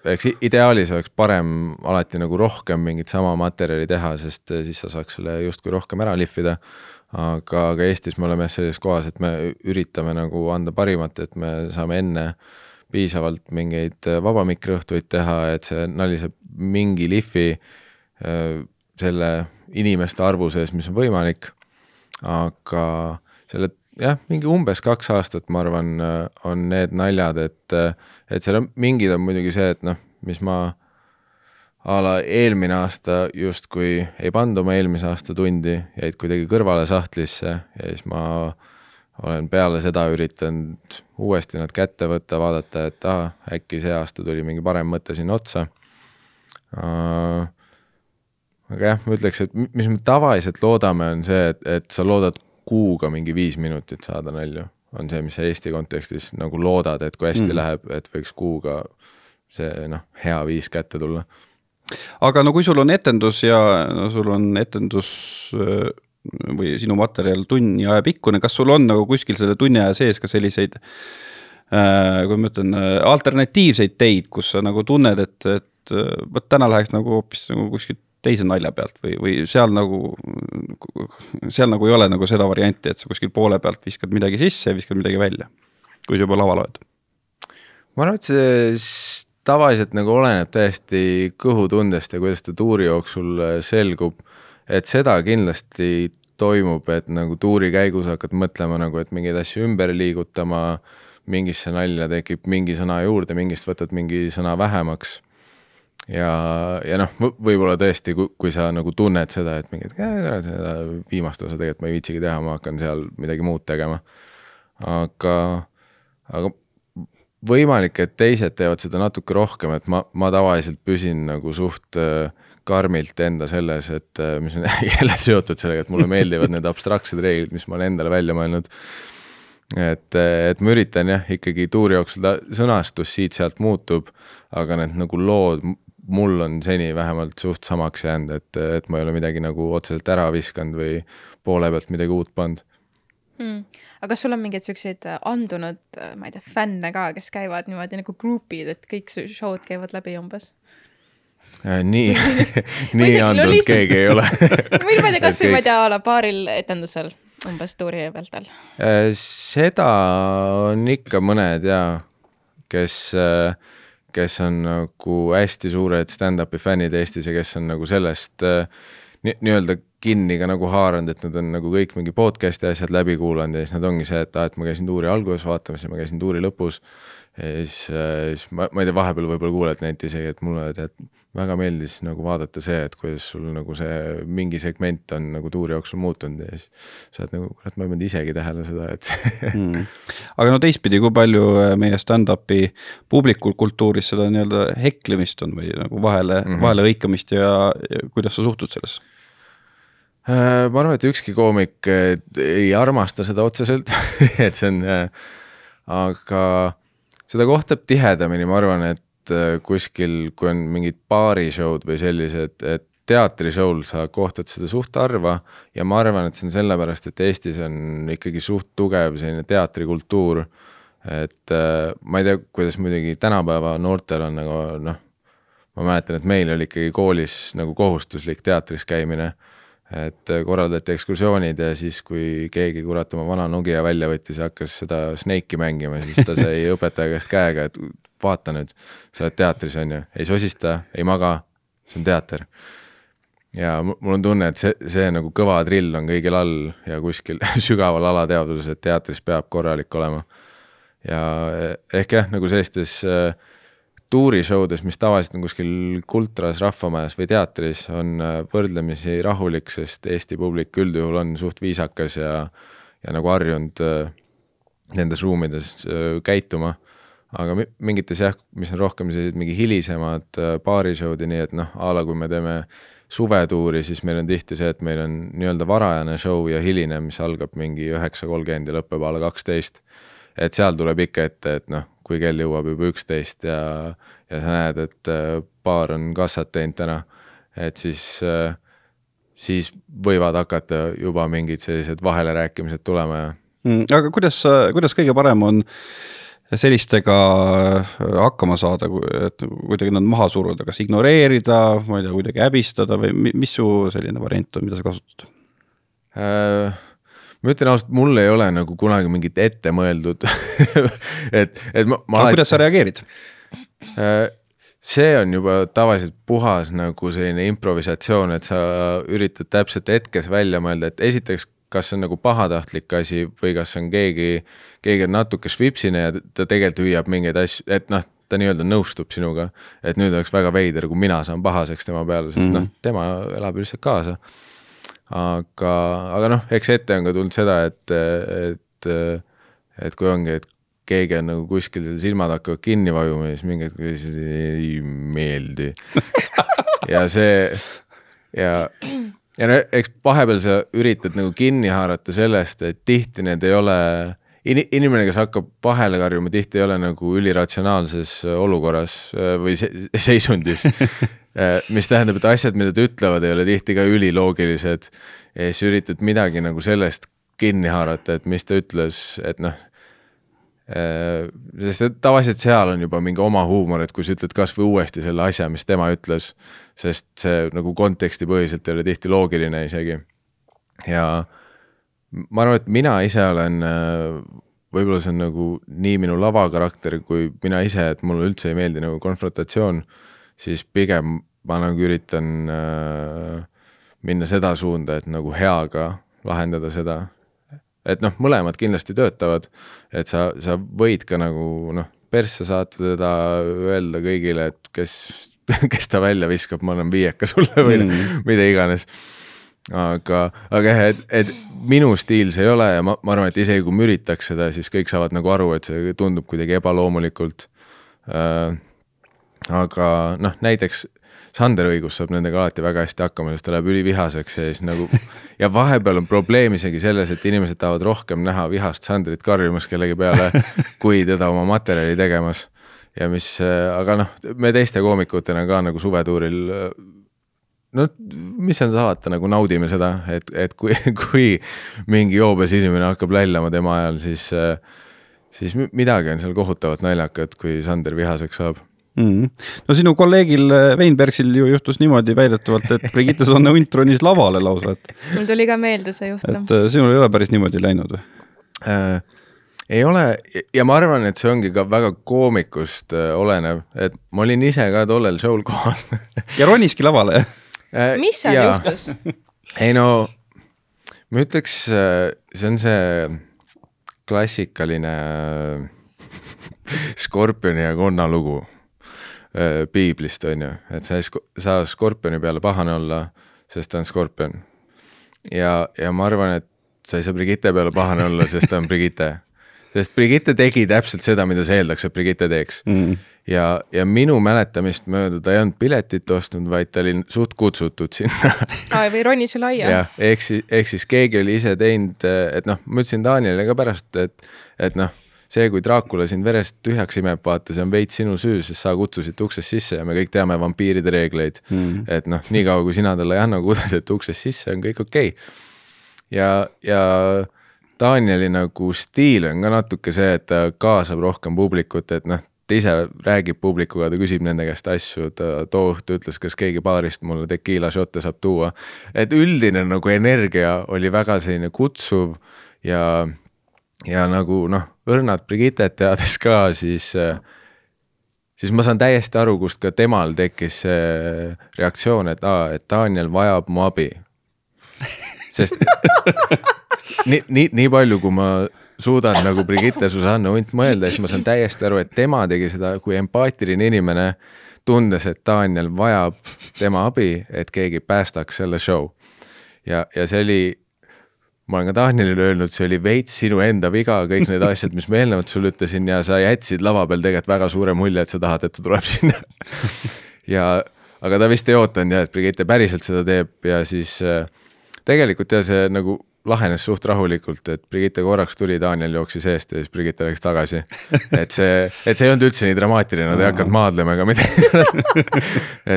eks ideaalis oleks parem alati nagu rohkem mingit sama materjali teha, sest siis sa saaks selle justkui rohkem ära lihvida. aga, aga Eestis me oleme sellises kohas, et me üritame nagu anda parimat, et me saame enne äh, piisavalt mingeid äh, vaba mikri õhtuid teha, et see nali saab mingi lihvi äh, selle inimeste arvu sees, mis on võimalik. aga selle jah, mingi umbes kaks aastat, ma arvan, äh, on need naljad, et, et seal on mingid on muidugi see, et noh, mis ma a la eelmine aasta justkui ei pannud oma eelmise aasta tundi, jäid kuidagi kõrvale sahtlisse ja siis ma äh, olen peale seda üritanud uuesti nad kätte võtta, vaadata, et ahah, äkki see aasta tuli mingi parem mõte sinna otsa aga jah, ma ütleks, et mis me tavaliselt loodame, on see, et, et sa loodad kuuga mingi viis minutit saada nalju. on see, mis sa Eesti kontekstis nagu loodad, et kui hästi mm. läheb, et võiks kuuga see noh, hea viis kätte tulla. aga no kui sul on etendus ja no sul on etendus või sinu materjal tunni aja pikkune, kas sul on nagu kuskil selle tunni aja sees ka selliseid äh,, kui ma ütlen, äh, alternatiivseid teid, kus sa nagu tunned, et, et äh, vot täna läheks nagu hoopis nagu kuskilt teise nalja pealt või, või seal nagu, seal nagu ei ole nagu seda varianti, et sa kuskil poole pealt viskad midagi sisse ja viskad midagi välja, kui sa juba laval oled? ma arvan, et see tavaliselt nagu oleneb täiesti kõhutundest ja kuidas ta tuuri jooksul äh, selgub et seda kindlasti toimub, et nagu tuuri käigus hakkad mõtlema nagu, et mingeid asju ümber liigutama, mingisse nalja tekib mingi sõna juurde, mingist võtad mingi sõna vähemaks. ja, ja noh, võib-olla tõesti, kui sa nagu tunned seda, et mingi, et kurat, seda viimast osa tegelikult ma ei viitsigi teha, ma hakkan seal midagi muud tegema. aga, aga võimalik, et teised teevad seda natuke rohkem, et ma, ma tavaliselt püsin nagu suht äh, karmilt enda selles, et äh, mis on [LAUGHS] jälle seotud sellega, et mulle meeldivad need abstraktsed reeglid, mis ma olen endale välja mõelnud. et, äh, et ma üritan jah, ikkagi tuuri jooksul ta sõnastus siit-sealt muutub, aga need nagu lood mul on seni vähemalt suht samaks jäänud, et, et ma ei ole midagi nagu otseselt ära viskanud või poole pealt midagi uut pannud hmm.. aga kas sul on mingeid siukseid äh, andunud, ma ei tea, fänne ka, kes käivad niimoodi nagu grupid, et kõik show'd käivad läbi umbes? Äh, nii [LAUGHS] [LAUGHS] nii andunud lihtsalt... keegi ei ole [LAUGHS] või ma ei tea, kasvõi ma ei tea, a la paaril etendusel umbes tuuri pealtel. Äh, seda on ikka mõned ja, kes, äh, kes on nagu hästi suured stand-up'i fännid Eestis ja kes on nagu sellest nii-öelda kinni ka nagu haaranud, et nad on nagu kõik mingi podcast'i asjad läbi kuulanud ja siis nad ongi see, et aa, et ma käisin tuuri alguses vaatamas ja ma käisin tuuri lõpus. ja siis, siis ma, ma ei tea, vahepeal võib-olla kuulajad näitasid isegi, et mulle tead, väga meeldis nagu vaadata see, et kuidas sul nagu see mingi segment on nagu tuuri jooksul muutunud ja siis sa oled nagu, kurat, ma ei pannud isegi tähele seda, et [LAUGHS] mm.. aga no teistpidi, kui palju äh, meie stand-up'i publikul kultuuris seda nii-öelda heklemist on või nagu vahele mm, -hmm. vahele hõikamist ja, ja kuidas sa suhtud sellesse? Äh, ma arvan, et ükski koomik äh, ei armasta seda otseselt [LAUGHS] et see on, aga seda kohtab tihedamini, ma arvan, et äh, kuskil, kui on mingid baarishow'd või sellised, et teatrishow'l sa kohtad seda suht harva ja ma arvan, et see on sellepärast, et Eestis on ikkagi suht tugev selline teatrikultuur. et äh, ma ei tea, kuidas muidugi tänapäeva noortel on nagu noh, ma mäletan, et meil oli ikkagi koolis nagu kohustuslik teatris käimine et korraldati ekskursioonid ja siis, kui keegi kurat oma vana Nokia välja võttis ja hakkas seda Snake'i mängima, siis ta sai [LAUGHS] õpetaja käest käega, et vaata nüüd, sa oled teatris, on ju, ei sosista, ei maga, see on teater. ja mul on tunne, et see, see nagu kõva drill on kõigil all ja kuskil [LAUGHS] sügaval alateadvuses, et teatris peab korralik olema. ja ehk jah, nagu sellistes äh, tuurishowdes, mis tavaliselt on kuskil Kultras, Rahvamajas või teatris, on äh, võrdlemisi rahulik, sest Eesti publik üldjuhul on suht viisakas ja, ja nagu harjunud nendes ruumides käituma. Aga mingites jah, mis on rohkem sellised mingi hilisemad baarishow'd ja nii, et noh, a la kui me teeme suvetuuri, siis meil on tihti see, et meil on nii-öelda varajane show ja hiline, mis algab mingi üheksa kolmkümmend ja lõpeb a la kaksteist. et seal tuleb ikka ette, et noh kui kell jõuab juba üksteist ja, ja sa näed, et äh, baar on kassat teinud täna, et siis, äh, siis võivad hakata juba mingid sellised vahelerääkimised tulema ja mm,. aga kuidas, kuidas kõige parem on sellistega äh, hakkama saada, et kuidagi nad maha suruda, kas ignoreerida, ma ei tea, kuidagi häbistada või mis su selline variant on, mida sa kasutad äh,? ma ütlen ausalt, mul ei ole nagu kunagi mingit ette mõeldud [LAUGHS] et, et ma, ma. aga kuidas sa reageerid? Äh, see on juba tavaliselt puhas nagu selline improvisatsioon, et sa üritad täpselt hetkes välja mõelda, et esiteks, kas see on nagu pahatahtlik asi või kas on keegi, keegi on natuke švipsine ja ta tegelikult hüüab mingeid asju, et noh, ta nii-öelda nõustub sinuga. et nüüd oleks väga veider, kui mina saan pahaseks tema peale, sest mm -hmm. noh, tema elab lihtsalt kaasa aga, aga noh, eks ette on ka tulnud seda, et, et, et kui ongi, et keegi on nagu kuskil silmad hakkavad kinni vajuma ja siis mingi hetk ei meeldi [LAUGHS] ja see ja, ja no eks vahepeal sa üritad nagu kinni haarata sellest, et tihti need ei ole in, inimene, kes hakkab vahele karjuma, tihti ei ole nagu üliratsionaalses olukorras või se seisundis [LAUGHS] Äh, mis tähendab, et asjad, mida ta ütlevad, ei ole tihti ka üliloogilised. ja siis üritad midagi nagu sellest kinni haarata, et mis ta ütles, et noh. Äh, sest et tavaliselt seal on juba mingi oma huumor, et kui sa ütled kasvõi uuesti selle asja, mis tema ütles, sest see nagu kontekstipõhiselt ei ole tihti loogiline isegi. ja ma arvan, et mina ise olen, äh, võib-olla see on nagu nii minu lavakarakter kui mina ise, et mulle üldse ei meeldi nagu konfrontatsioon siis pigem ma nagu üritan äh, minna seda suunda, et nagu heaga lahendada seda. Et noh, mõlemad kindlasti töötavad, et sa, sa võid ka nagu noh, persse saata teda, öelda kõigile, et kes, [LAUGHS] kes ta välja viskab, ma annan viieka sulle või mm. [LAUGHS] mida iganes aga, aga jah, et, et minu stiil see ei ole ja ma, ma arvan, et isegi kui ma üritaks seda, siis kõik saavad nagu aru, et see tundub kuidagi ebaloomulikult äh, aga noh, näiteks Sander Õigus saab nendega alati väga hästi hakkama, sest ta läheb ülivihaseks ja siis nagu [LAUGHS] ja vahepeal on probleem isegi selles, et inimesed tahavad rohkem näha vihast Sandrit karjumas kellegi peale, [LAUGHS] kui teda oma materjali tegemas. ja mis, aga noh, me teiste koomikutena ka nagu suvetuuril no mis on salata, nagu naudime seda, et, et kui, [LAUGHS] kui mingi joobes inimene hakkab lällama tema ajal, siis, siis midagi on seal kohutavalt naljakat, kui Sander vihaseks saab mm.. no sinu kolleegil Weinbergsil ju juhtus niimoodi väidetavalt, et Brigitte Sonne hunt ronis lavale lausa, et. mul tuli ka meelde see juhtum. et äh, sinul ei ole päris niimoodi läinud või äh,? ei ole ja ma arvan, et see ongi ka väga koomikust äh, olenev, et ma olin ise ka tollel show'l kohal ja roniski lavale äh,? mis seal ja. juhtus? ei no, ma ütleks, äh, see on see klassikaline äh, Skorpioni ja konna lugu Äh, piiblist, on ju, et sa ei saa skorpioni peale pahane olla, sest ta on skorpion. ja, ja ma arvan, et sa ei saa Brigitte peale pahane olla, sest ta on Brigitte. sest Brigitte tegi täpselt seda, mida sa eeldaks, et Brigitte teeks mm. ja, ja minu mäletamist mööda ta ei olnud piletit ostnud, vaid ta oli suht kutsutud sinna aa, või ronis üle aia. jah, ehk siis, ehk siis keegi oli ise teinud, et noh, ma ütlesin Danielile ka pärast, et, et noh see, kui Dracula sind verest tühjaks imeb, vaata, see on veits sinu süü, sest sa kutsusid uksest sisse ja me kõik teame vampiiride reegleid mm.. et noh, niikaua kui sina talle ei anna kutset uksest sisse, on kõik okei okay. ja, ja Danieli nagu stiil on ka natuke see, et ta kaasab rohkem publikut, et noh, ta ise räägib publikuga, ta küsib nende käest asju, ta too õhtu ütles, kas keegi baarist mulle tekiila šotte saab tuua. et üldine nagu energia oli väga selline kutsuv ja, ja nagu noh, õrnad Brigittet teades ka, siis siis ma saan täiesti aru, kust ka temal tekkis see reaktsioon, et aa, et Daniel vajab mu abi. sest [LAUGHS] nii, nii, nii palju, kui ma suudan nagu Brigitte Susanne Unt mõelda, siis ma saan täiesti aru, et tema tegi seda kui empaatiline inimene, tundes, et Daniel vajab tema abi, et keegi päästaks selle show. ja, ja see oli, ma olen ka Danielile öelnud, see oli veits sinu enda viga, kõik need [LAUGHS] asjad, mis ma eelnevalt sulle ütlesin ja sa jätsid lava peal tegelikult väga suure mulje, et sa tahad, et ta tuleb [LAUGHS] sinna ja, aga ta vist ei ootanud jah, et Brigitte päriselt seda teeb ja siis äh, tegelikult ja see nagu lahenes suht rahulikult, et Brigitte korraks tuli, Daniel jooksis eest ja siis Brigitte läks tagasi. et see, et see ei olnud üldse nii dramaatiline, nad ei hakanud maadlema ega midagi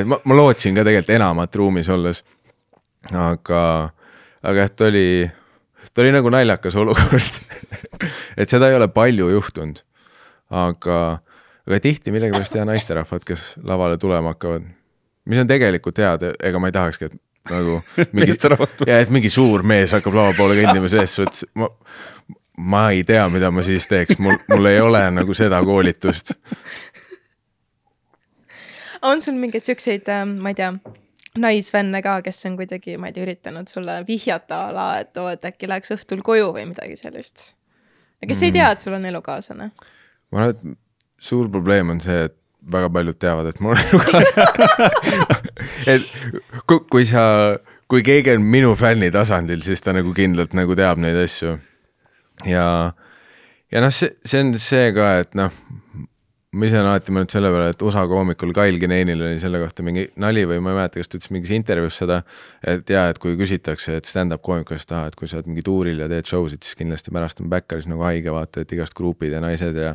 et ma, ma lootsin ka tegelikult enamat ruumis olles. aga, aga jah, ta oli, ta oli nagu naljakas olukord [LAUGHS] et seda ei ole palju juhtunud. aga, aga tihti millegipärast ja naisterahvad, kes lavale tulema hakkavad, mis on tegelikult head, ega ma ei tahakski, et nagu [LAUGHS] mingi, ja et mingi suur mees hakkab lava poole kõndima, selles suhtes ma, ma ei tea, mida ma siis teeks, mul, mul ei ole nagu seda koolitust. on sul mingeid siukseid, ähm, ma ei tea, naisvenne ka, kes on kuidagi, ma ei tea, üritanud sulle vihjata ala, et oo, et äkki läheks õhtul koju või midagi sellist? kes mm. ei tea, et sul on elukaaslane? ma arvan, et suur probleem on see, et väga paljud teavad, et mul on elukaaslane [LAUGHS] et kui, kui sa, kui keegi on minu fänni tasandil, siis ta nagu kindlalt nagu teab neid asju. ja, ja noh, see, see on see ka, et noh, ma ise olen alati mõelnud selle peale, et USA koomikul Kail Kineinil oli selle kohta mingi nali või ma ei mäleta, kas ta ütles mingis intervjuus seda, et jaa, et kui küsitakse, et stand-up koomikust, ah, et kui sa oled mingi tuuril ja teed show sid, siis kindlasti pärast on backeris nagu haige, vaata, et igast grupid ja naised ja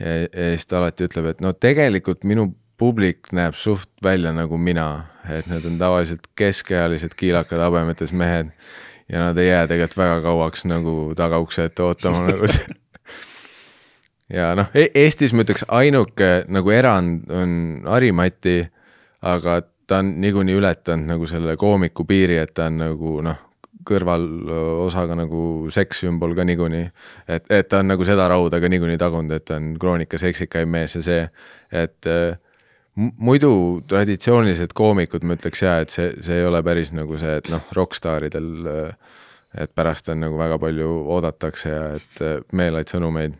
ja, ja siis ta alati ütleb, et no tegelikult minu publik näeb suht välja nagu mina, et need on tavaliselt keskealised kiilakad habemetes mehed ja nad ei jää tegelikult väga kauaks nagu tagaukse ette ootama nagu see. Ja noh e, Eestis ma ütleks ainuke nagu erand on Harimati, aga ta on niikuinii ületanud nagu selle koomiku piiri, et ta on nagu noh, kõrvalosaga nagu sekssümbol ka niikuinii. et, et ta on nagu seda rauda ka niikuinii tagunud, et ta on kroonika seksikaim mees ja see, et äh, muidu traditsioonilised koomikud, ma ütleks jaa, et see, see ei ole päris nagu see, et noh, rokkstaaridel, äh, et pärast on nagu väga palju oodatakse ja et äh, meeleid sõnumeid.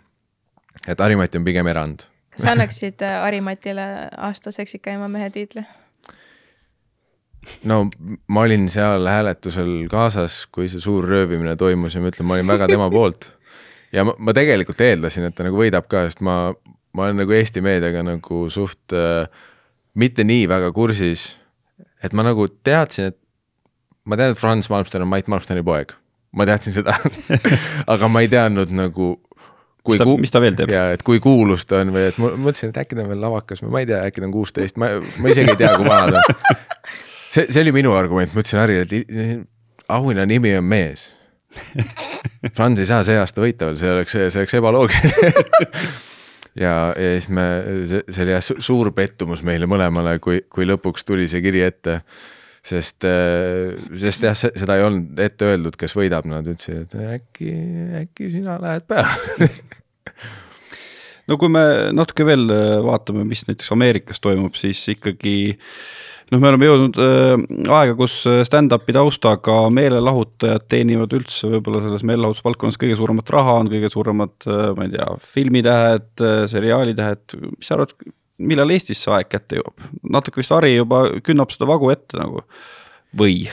Et Harimati on pigem erand. kas annaksid Harimatile aasta seksikaima mehe tiitli? no ma olin seal hääletusel kaasas, kui see suur röövimine toimus ja ma ütlen, ma olin väga tema poolt. ja ma, ma tegelikult eeldasin, et ta nagu võidab ka, sest ma, ma olen nagu Eesti meediaga nagu suht äh, mitte nii väga kursis. et ma nagu teadsin, et ma tean, et Franz Malmsten on Mait Malmsteni poeg, ma teadsin seda [LAUGHS] aga ma ei teadnud nagu kui ta, mis ta veel teeb? jaa, et kui kuulus ta on või et ma mõtlesin, et äkki ta on veel lavakas või ma ei tea, äkki ta on kuusteist, ma, ma isegi ei tea, kui vana ta on [LAUGHS] see, see oli minu argument, ma ütlesin Harile, et auhinna nimi on mees. Franz ei saa see aasta võita veel, see oleks, see oleks ebaloogiline [LAUGHS] ja, ja siis me, see oli jah suur pettumus meile mõlemale, kui, kui lõpuks tuli see kiri ette. Sest, sest jah, seda ei olnud ette öeldud, kes võidab, nad ütlesid, et äkki, äkki sina lähed peale. [LAUGHS] No kui me natuke veel vaatame, mis näiteks Ameerikas toimub, siis ikkagi äh, noh, me oleme jõudnud äh, aega, kus äh, stand-up'i taustaga meelelahutajad teenivad üldse võib-olla selles meelelahutusvaldkonnas kõige suuremat raha, on kõige suuremad äh,, ma ei tea, filmitähed äh,, seriaalitähed, mis sa arvad, millal Eestis see aeg kätte jõuab? natuke vist Harri juba künnab seda vagu ette nagu või?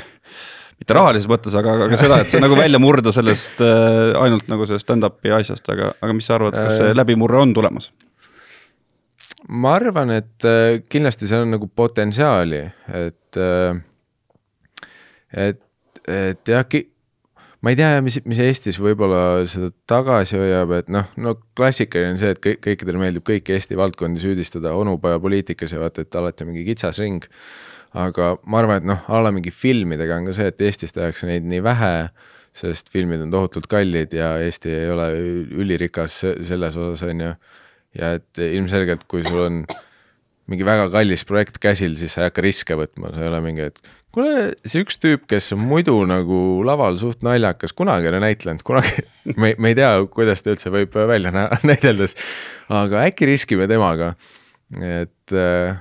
mitte rahalises mõttes, aga, aga seda, et see nagu välja murda sellest äh, ainult nagu sellest stand-up'i asjast, aga, aga mis sa arvad, kas see äh. läbimurre on tulemas? ma arvan, et äh, kindlasti seal on nagu potentsiaali, et, äh, et, et jah, ma ei tea, mis, mis Eestis võib-olla seda tagasi hoiab, et noh, no klassikaline on see, et kõik, kõikidele meeldib kõiki Eesti valdkondi süüdistada onupoja poliitikas ja vaata, et alati on mingi kitsas ring. aga ma arvan, et noh, a la mingi filmidega on ka see, et Eestis tehakse neid nii vähe, sest filmid on tohutult kallid ja Eesti ei ole ülirikas selles osas, on ju. ja et ilmselgelt, kui sul on mingi väga kallis projekt käsil, siis sa ei hakka riske võtma, sa ei ole mingi, et kuule, see üks tüüp, kes muidu nagu laval suht naljakas, kunagi ei ole näitlenud, kunagi, [LAUGHS] me, me ei tea, kuidas ta üldse võib välja näha [LAUGHS] näideldes, aga äkki riskime temaga, et äh,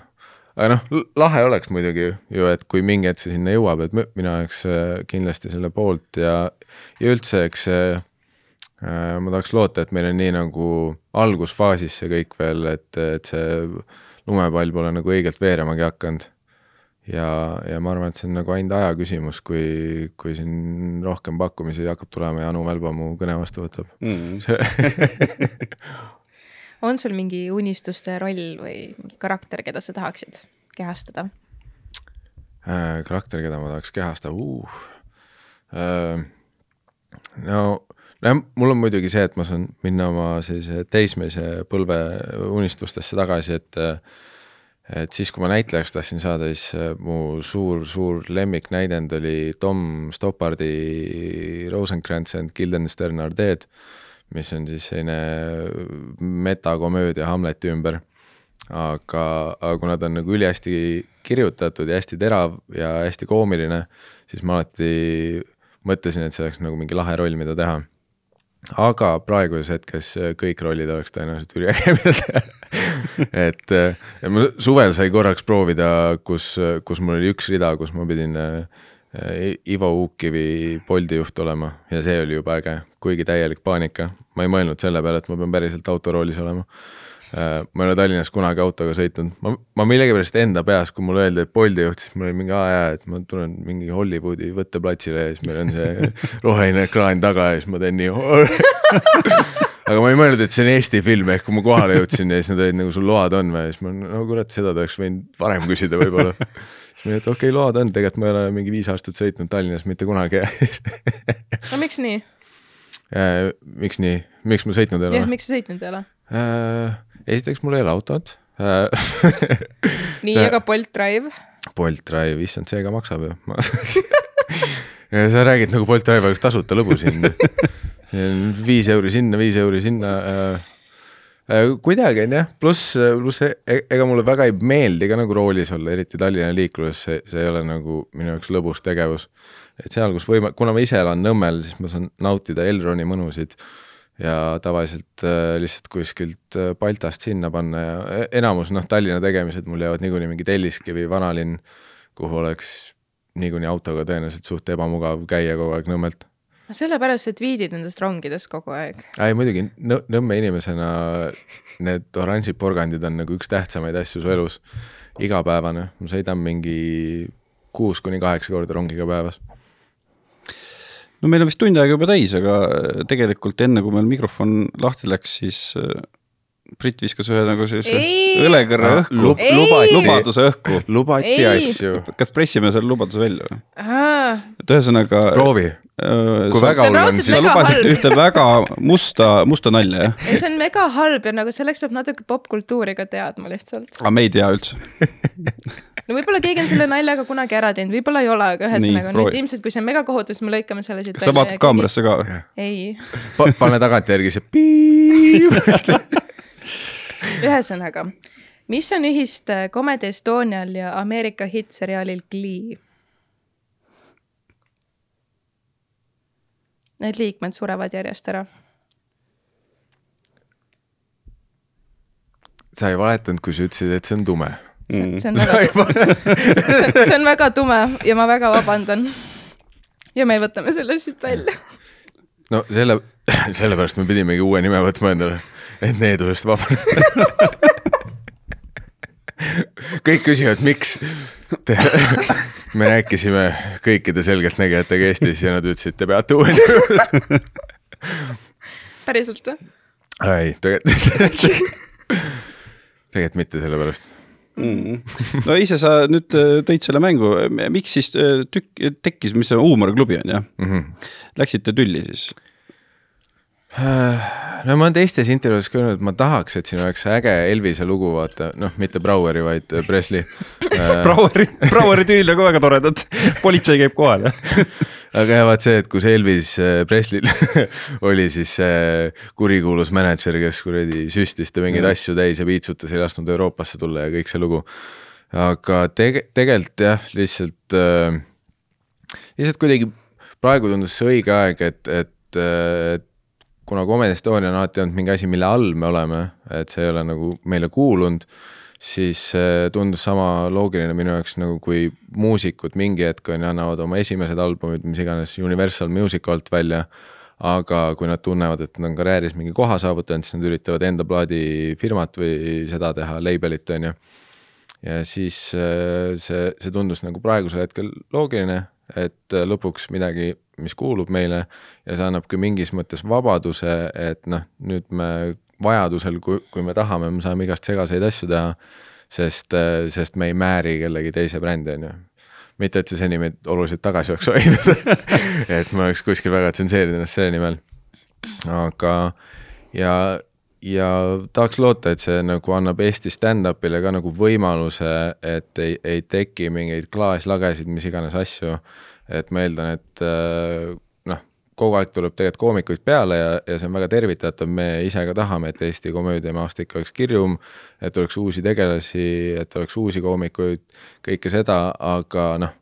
aga noh, lahe oleks muidugi ju, et kui mingi hetk see sinna jõuab, et mina oleks äh, kindlasti selle poolt ja, ja üldse, eks see äh, ma tahaks loota, et meil on nii nagu algusfaasis see kõik veel, et, et see lumepall pole nagu õigelt veeremagi hakanud ja, ja ma arvan, et see on nagu ainult aja küsimus, kui, kui siin rohkem pakkumisi hakkab tulema ja Anu Välba mu kõne vastu võtab mm. [LAUGHS] on sul mingi unistuste roll või mingi karakter, keda sa tahaksid kehastada äh,? karakter, keda ma tahaks kehastada uh. äh,? no, no mul on muidugi see, et ma saan minna oma sellise teismelise põlve unistustesse tagasi, et äh, et siis, kui ma näitlejaks tahtsin saada, siis äh, mu suur-suur lemmiknäidend oli Tom Stoppardi Rosencrantz and Guildenstern are dead, mis on siis selline metakomöödia Hamleti ümber. aga, aga kuna ta on nagu ülihästi kirjutatud ja hästi terav ja hästi koomiline, siis ma alati mõtlesin, et see oleks nagu mingi lahe roll, mida teha aga praeguses hetkes äh, kõik rollid oleks tõenäoliselt üliäge, mida [LAUGHS] teha et äh, ma suvel sai korraks proovida, kus, kus mul oli üks rida, kus ma pidin äh, Ivo Uukivi Bolti juht olema. Ja see oli juba äge, kuigi täielik paanika. ma ei mõelnud selle peale, et ma pean päriselt autoroolis olema ma ei ole Tallinnas kunagi autoga sõitnud, ma, ma millegipärast enda peas, kui mulle öeldi, et Bolti juht, siis mul oli mingi, aa jaa, et ma tulen mingi Hollywoodi võtteplatsile ja siis meil on see [LAUGHS] roheline ekraan taga ja siis ma teen nii [LAUGHS] aga ma ei mõelnud, et see on Eesti film, ehk kui ma kohale jõudsin ja siis nad olid nagu, sul load on või, siis ma no kurat, seda ta oleks võinud varem küsida võib-olla. [LAUGHS] siis ma olin, et okei okay,, load on, tegelikult ma ei ole mingi viis aastat sõitnud Tallinnas mitte kunagi no miks nii? Äh, miks nii, miks ma sõitnud ei ole? jah, miks sa sõitnud ei ole? Äh, esiteks mul ei ole autot [LAUGHS] nii aga Bolt Drive? Bolt Drive, issand, see ka maksab ju [LAUGHS] sa räägid nagu Bolt Drive oleks tasuta lõbu siin. viis euri sinna, viis euri sinna äh, äh,. kuidagi on jah, pluss, pluss e-, ega mulle väga ei meeldi ka nagu roolis olla, eriti Tallinna liikluses, see, see ei ole nagu minu jaoks lõbus tegevus. et seal, kus võime, kuna ma ise elan Nõmmel, siis ma saan nautida Elroni mõnusid ja tavaliselt äh, lihtsalt kuskilt äh, Baltast sinna panna ja e-, enamus noh, Tallinna tegemised mul jäävad niikuinii mingi Telliskivi vanalinn, kuhu oleks niikuinii autoga tõenäoliselt suht ebamugav käia kogu aeg Nõmmelt. sellepärast, et viidid nendest rongidest kogu aeg? ei muidugi Nõ, Nõmme inimesena need oranžid porgandid on nagu üks tähtsamaid asju su elus. igapäevane, ma sõidan mingi kuus kuni kaheksa korda rongiga päevas no meil on vist tund aega juba täis, aga äh, tegelikult enne, kui meil mikrofon lahti läks, siis äh, Brit viskas ühe nagu sellise õlekõrre õhku Lub, lubaduse õhku. lubati ei. asju. kas pressime selle lubaduse välja või? et ühesõnaga. proovi äh,. kui väga hull on, siis sa lubasid ühte väga musta, musta nalja, jah? ei, see on mega halb ja nagu selleks peab natuke popkultuuri ka teadma lihtsalt. aga me ei tea üldse [LAUGHS] no võib-olla keegi on selle naljaga kunagi ära teinud, võib-olla ei ole, aga ühesõnaga nüüd ilmselt, kui see on mega kohutav, siis me lõikame selle siit välja. sa vaatad kaamerasse ka või? ei pa. pane tagantjärgi see piip ühesõnaga, mis on ühist äh, Comedy Estonial ja Ameerika hittseriaalil Glee? Need liikmed surevad järjest ära sa ei valetanud, kui sa ütlesid, et see on tume see, see on väga, [LAUGHS] see, [LAUGHS] see on väga tume ja ma väga vabandan. ja me võtame selle siit välja. no selle, [LAUGHS] sellepärast me pidimegi uue nime võtma endale, et needusest vabaneda kõik küsivad, miks? Me rääkisime kõikide selgeltnägijatega Eestis ja nad ütlesid, te peate uue nime päriselt või? ei, tegelikult tegelikult mitte sellepärast mm.. no ise sa nüüd äh, tõid selle mängu, miks siis äh, tükk, tekkis, mis see huumoriklubi on jah mm? -hmm. Läksite tülli siis? [SIGHS] no ma olen teistes intervjuudes ka öelnud, et ma tahaks, et siin oleks äge Elvise lugu, vaata, noh, mitte Braueri, vaid äh, Presley. [LAUGHS] Braueri, Braueri tüül on ka väga toredad, politsei käib kohal [LAUGHS] aga jah, vaat see, et kus Elvis Presley'l [LAUGHS] oli siis see kurikuulus mänedžer, kes kuradi süstis ta mingeid asju täis ja piitsutas, ei lasknud Euroopasse tulla ja kõik see lugu. aga tege-, tegelikult jah, lihtsalt äh,, lihtsalt kuidagi praegu tundus see õige aeg, et, et, et kuna Comedy Estonia on alati olnud mingi asi, mille all me oleme, et see ei ole nagu meile kuulunud, siis tundus sama loogiline minu jaoks nagu kui muusikud mingi hetk on ju, annavad oma esimesed albumid, mis iganes Universal Music alt välja, aga kui nad tunnevad, et nad on karjääris mingi koha saavutanud, siis nad üritavad enda plaadifirmat või seda teha, label'it on ju. ja siis see, see tundus nagu praegusel hetkel loogiline, et lõpuks midagi mis kuulub meile ja see annab ka mingis mõttes vabaduse, et noh, nüüd me vajadusel, kui, kui me tahame, me saame igast segaseid asju teha, sest, sest me ei määri kellegi teise brändi, on ju mitte, et see seni meid oluliselt tagasi oleks [LAUGHS] hoidnud et ma oleks kuskil väga tsenseerinud ennast selle nimel. aga, ja, ja tahaks loota, et see nagu annab Eesti stand-up'ile ka nagu võimaluse, et ei, ei teki mingeid klaaslagesid, mis iganes asju et ma eeldan, et äh, noh, kogu aeg tuleb tegelikult koomikuid peale ja, ja see on väga tervitatav, me ise ka tahame, et Eesti komöödiamaastik oleks kirjum, et oleks uusi tegelasi, et oleks uusi koomikuid, kõike seda, aga noh,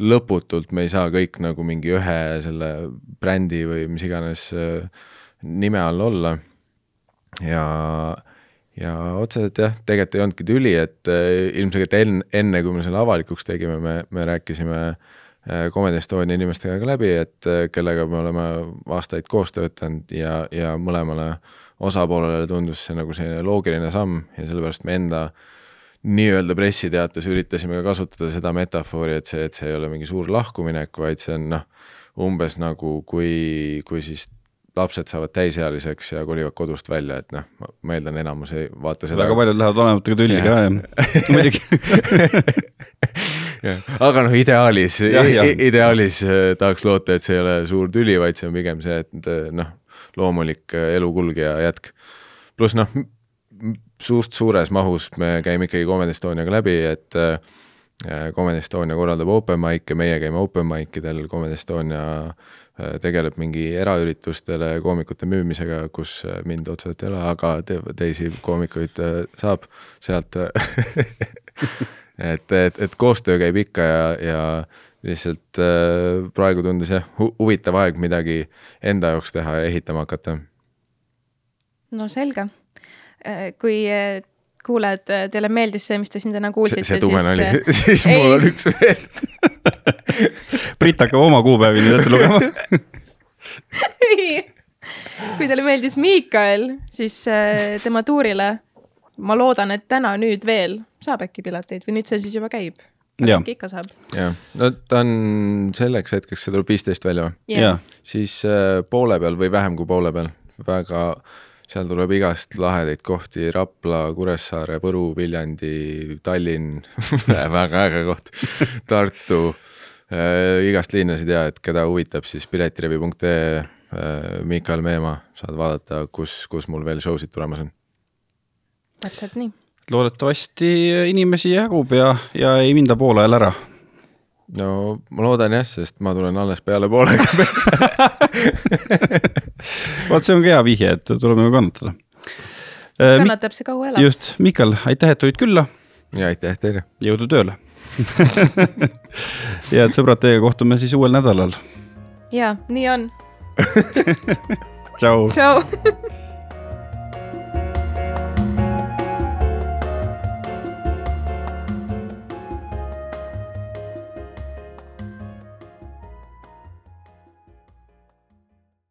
lõputult me ei saa kõik nagu mingi ühe selle brändi või mis iganes äh, nime all olla. ja, ja otseselt jah, tegelikult ei olnudki tüli, et äh, ilmselgelt enne, enne kui me selle avalikuks tegime, me, me rääkisime äh, Comedy Estonia inimestega ka läbi, et äh, kellega me oleme aastaid koos töötanud ja, ja mõlemale osapoolele tundus see nagu selline loogiline samm ja sellepärast me enda nii-öelda pressiteates üritasime ka kasutada seda metafoori, et see, et see ei ole mingi suur lahkuminek, vaid see on noh, umbes nagu kui, kui siis lapsed saavad täisealiseks ja kolivad kodust välja, et noh, ma eeldan, enamus ei vaata seda. väga paljud lähevad vanematega tülli ka jah, [LAUGHS] muidugi [LAUGHS] aga noh, ideaalis, [LAUGHS] ideaalis äh, tahaks loota, et see ei ole suur tüli, vaid see on pigem see, et äh, noh, loomulik äh, elukulg ja jätk. pluss noh, suust suures mahus me käime ikkagi Comedy Estoniaga läbi, et Comedy Estonia korraldab open mic'e, meie käime open mic idel, Comedy Estonia tegeleb mingi eraüritustele koomikute müümisega, kus mind otseselt ei ole, aga te, teisi koomikuid saab sealt [LAUGHS] et, et, et koostöö käib ikka ja, ja lihtsalt praegu tundus jah hu, huvitav aeg midagi enda jaoks teha ja ehitama hakata. no selge, kui kuulajad, teile meeldis see, mis te siin täna kuulsite, siis. see tume nali, [LAUGHS] siis mul on üks veel. [LAUGHS] Brit hakkab oma kuupäevi nüüd ette lugema. [LAUGHS] Kui teile meeldis Miikael, siis äh, tema tuurile, ma loodan, et täna nüüd veel saab äkki pileteid või nüüd see siis juba käib? äkki ikka saab. jah, no ta on selleks hetkeks, see tuleb viisteist välja või? siis äh, poole peal või vähem kui poole peal, väga, seal tuleb igast lahedaid kohti, Rapla, Kuressaare, Võru, Viljandi, Tallinn [LAUGHS] väga äge koht, Tartu äh, igast linnasid ja et keda huvitab, siis piletilevi.ee äh,, Miikal Meemaa, saad vaadata, kus, kus mul veel show sid tulemas on. täpselt nii. Loodetavasti inimesi jagub ja, ja ei minda poole ajal ära no ma loodan jah, sest ma tulen alles peale poolega [LAUGHS] vot see on ka hea vihje, et tuleb nagu kannatada. siis äh, kannatab see kaua elab. just, Mikal, aitäh, et tulid külla. ja aitäh teile. jõudu tööle [LAUGHS] ja et sõbrad, teiega kohtume siis uuel nädalal. ja nii on [LAUGHS] tšau. tšau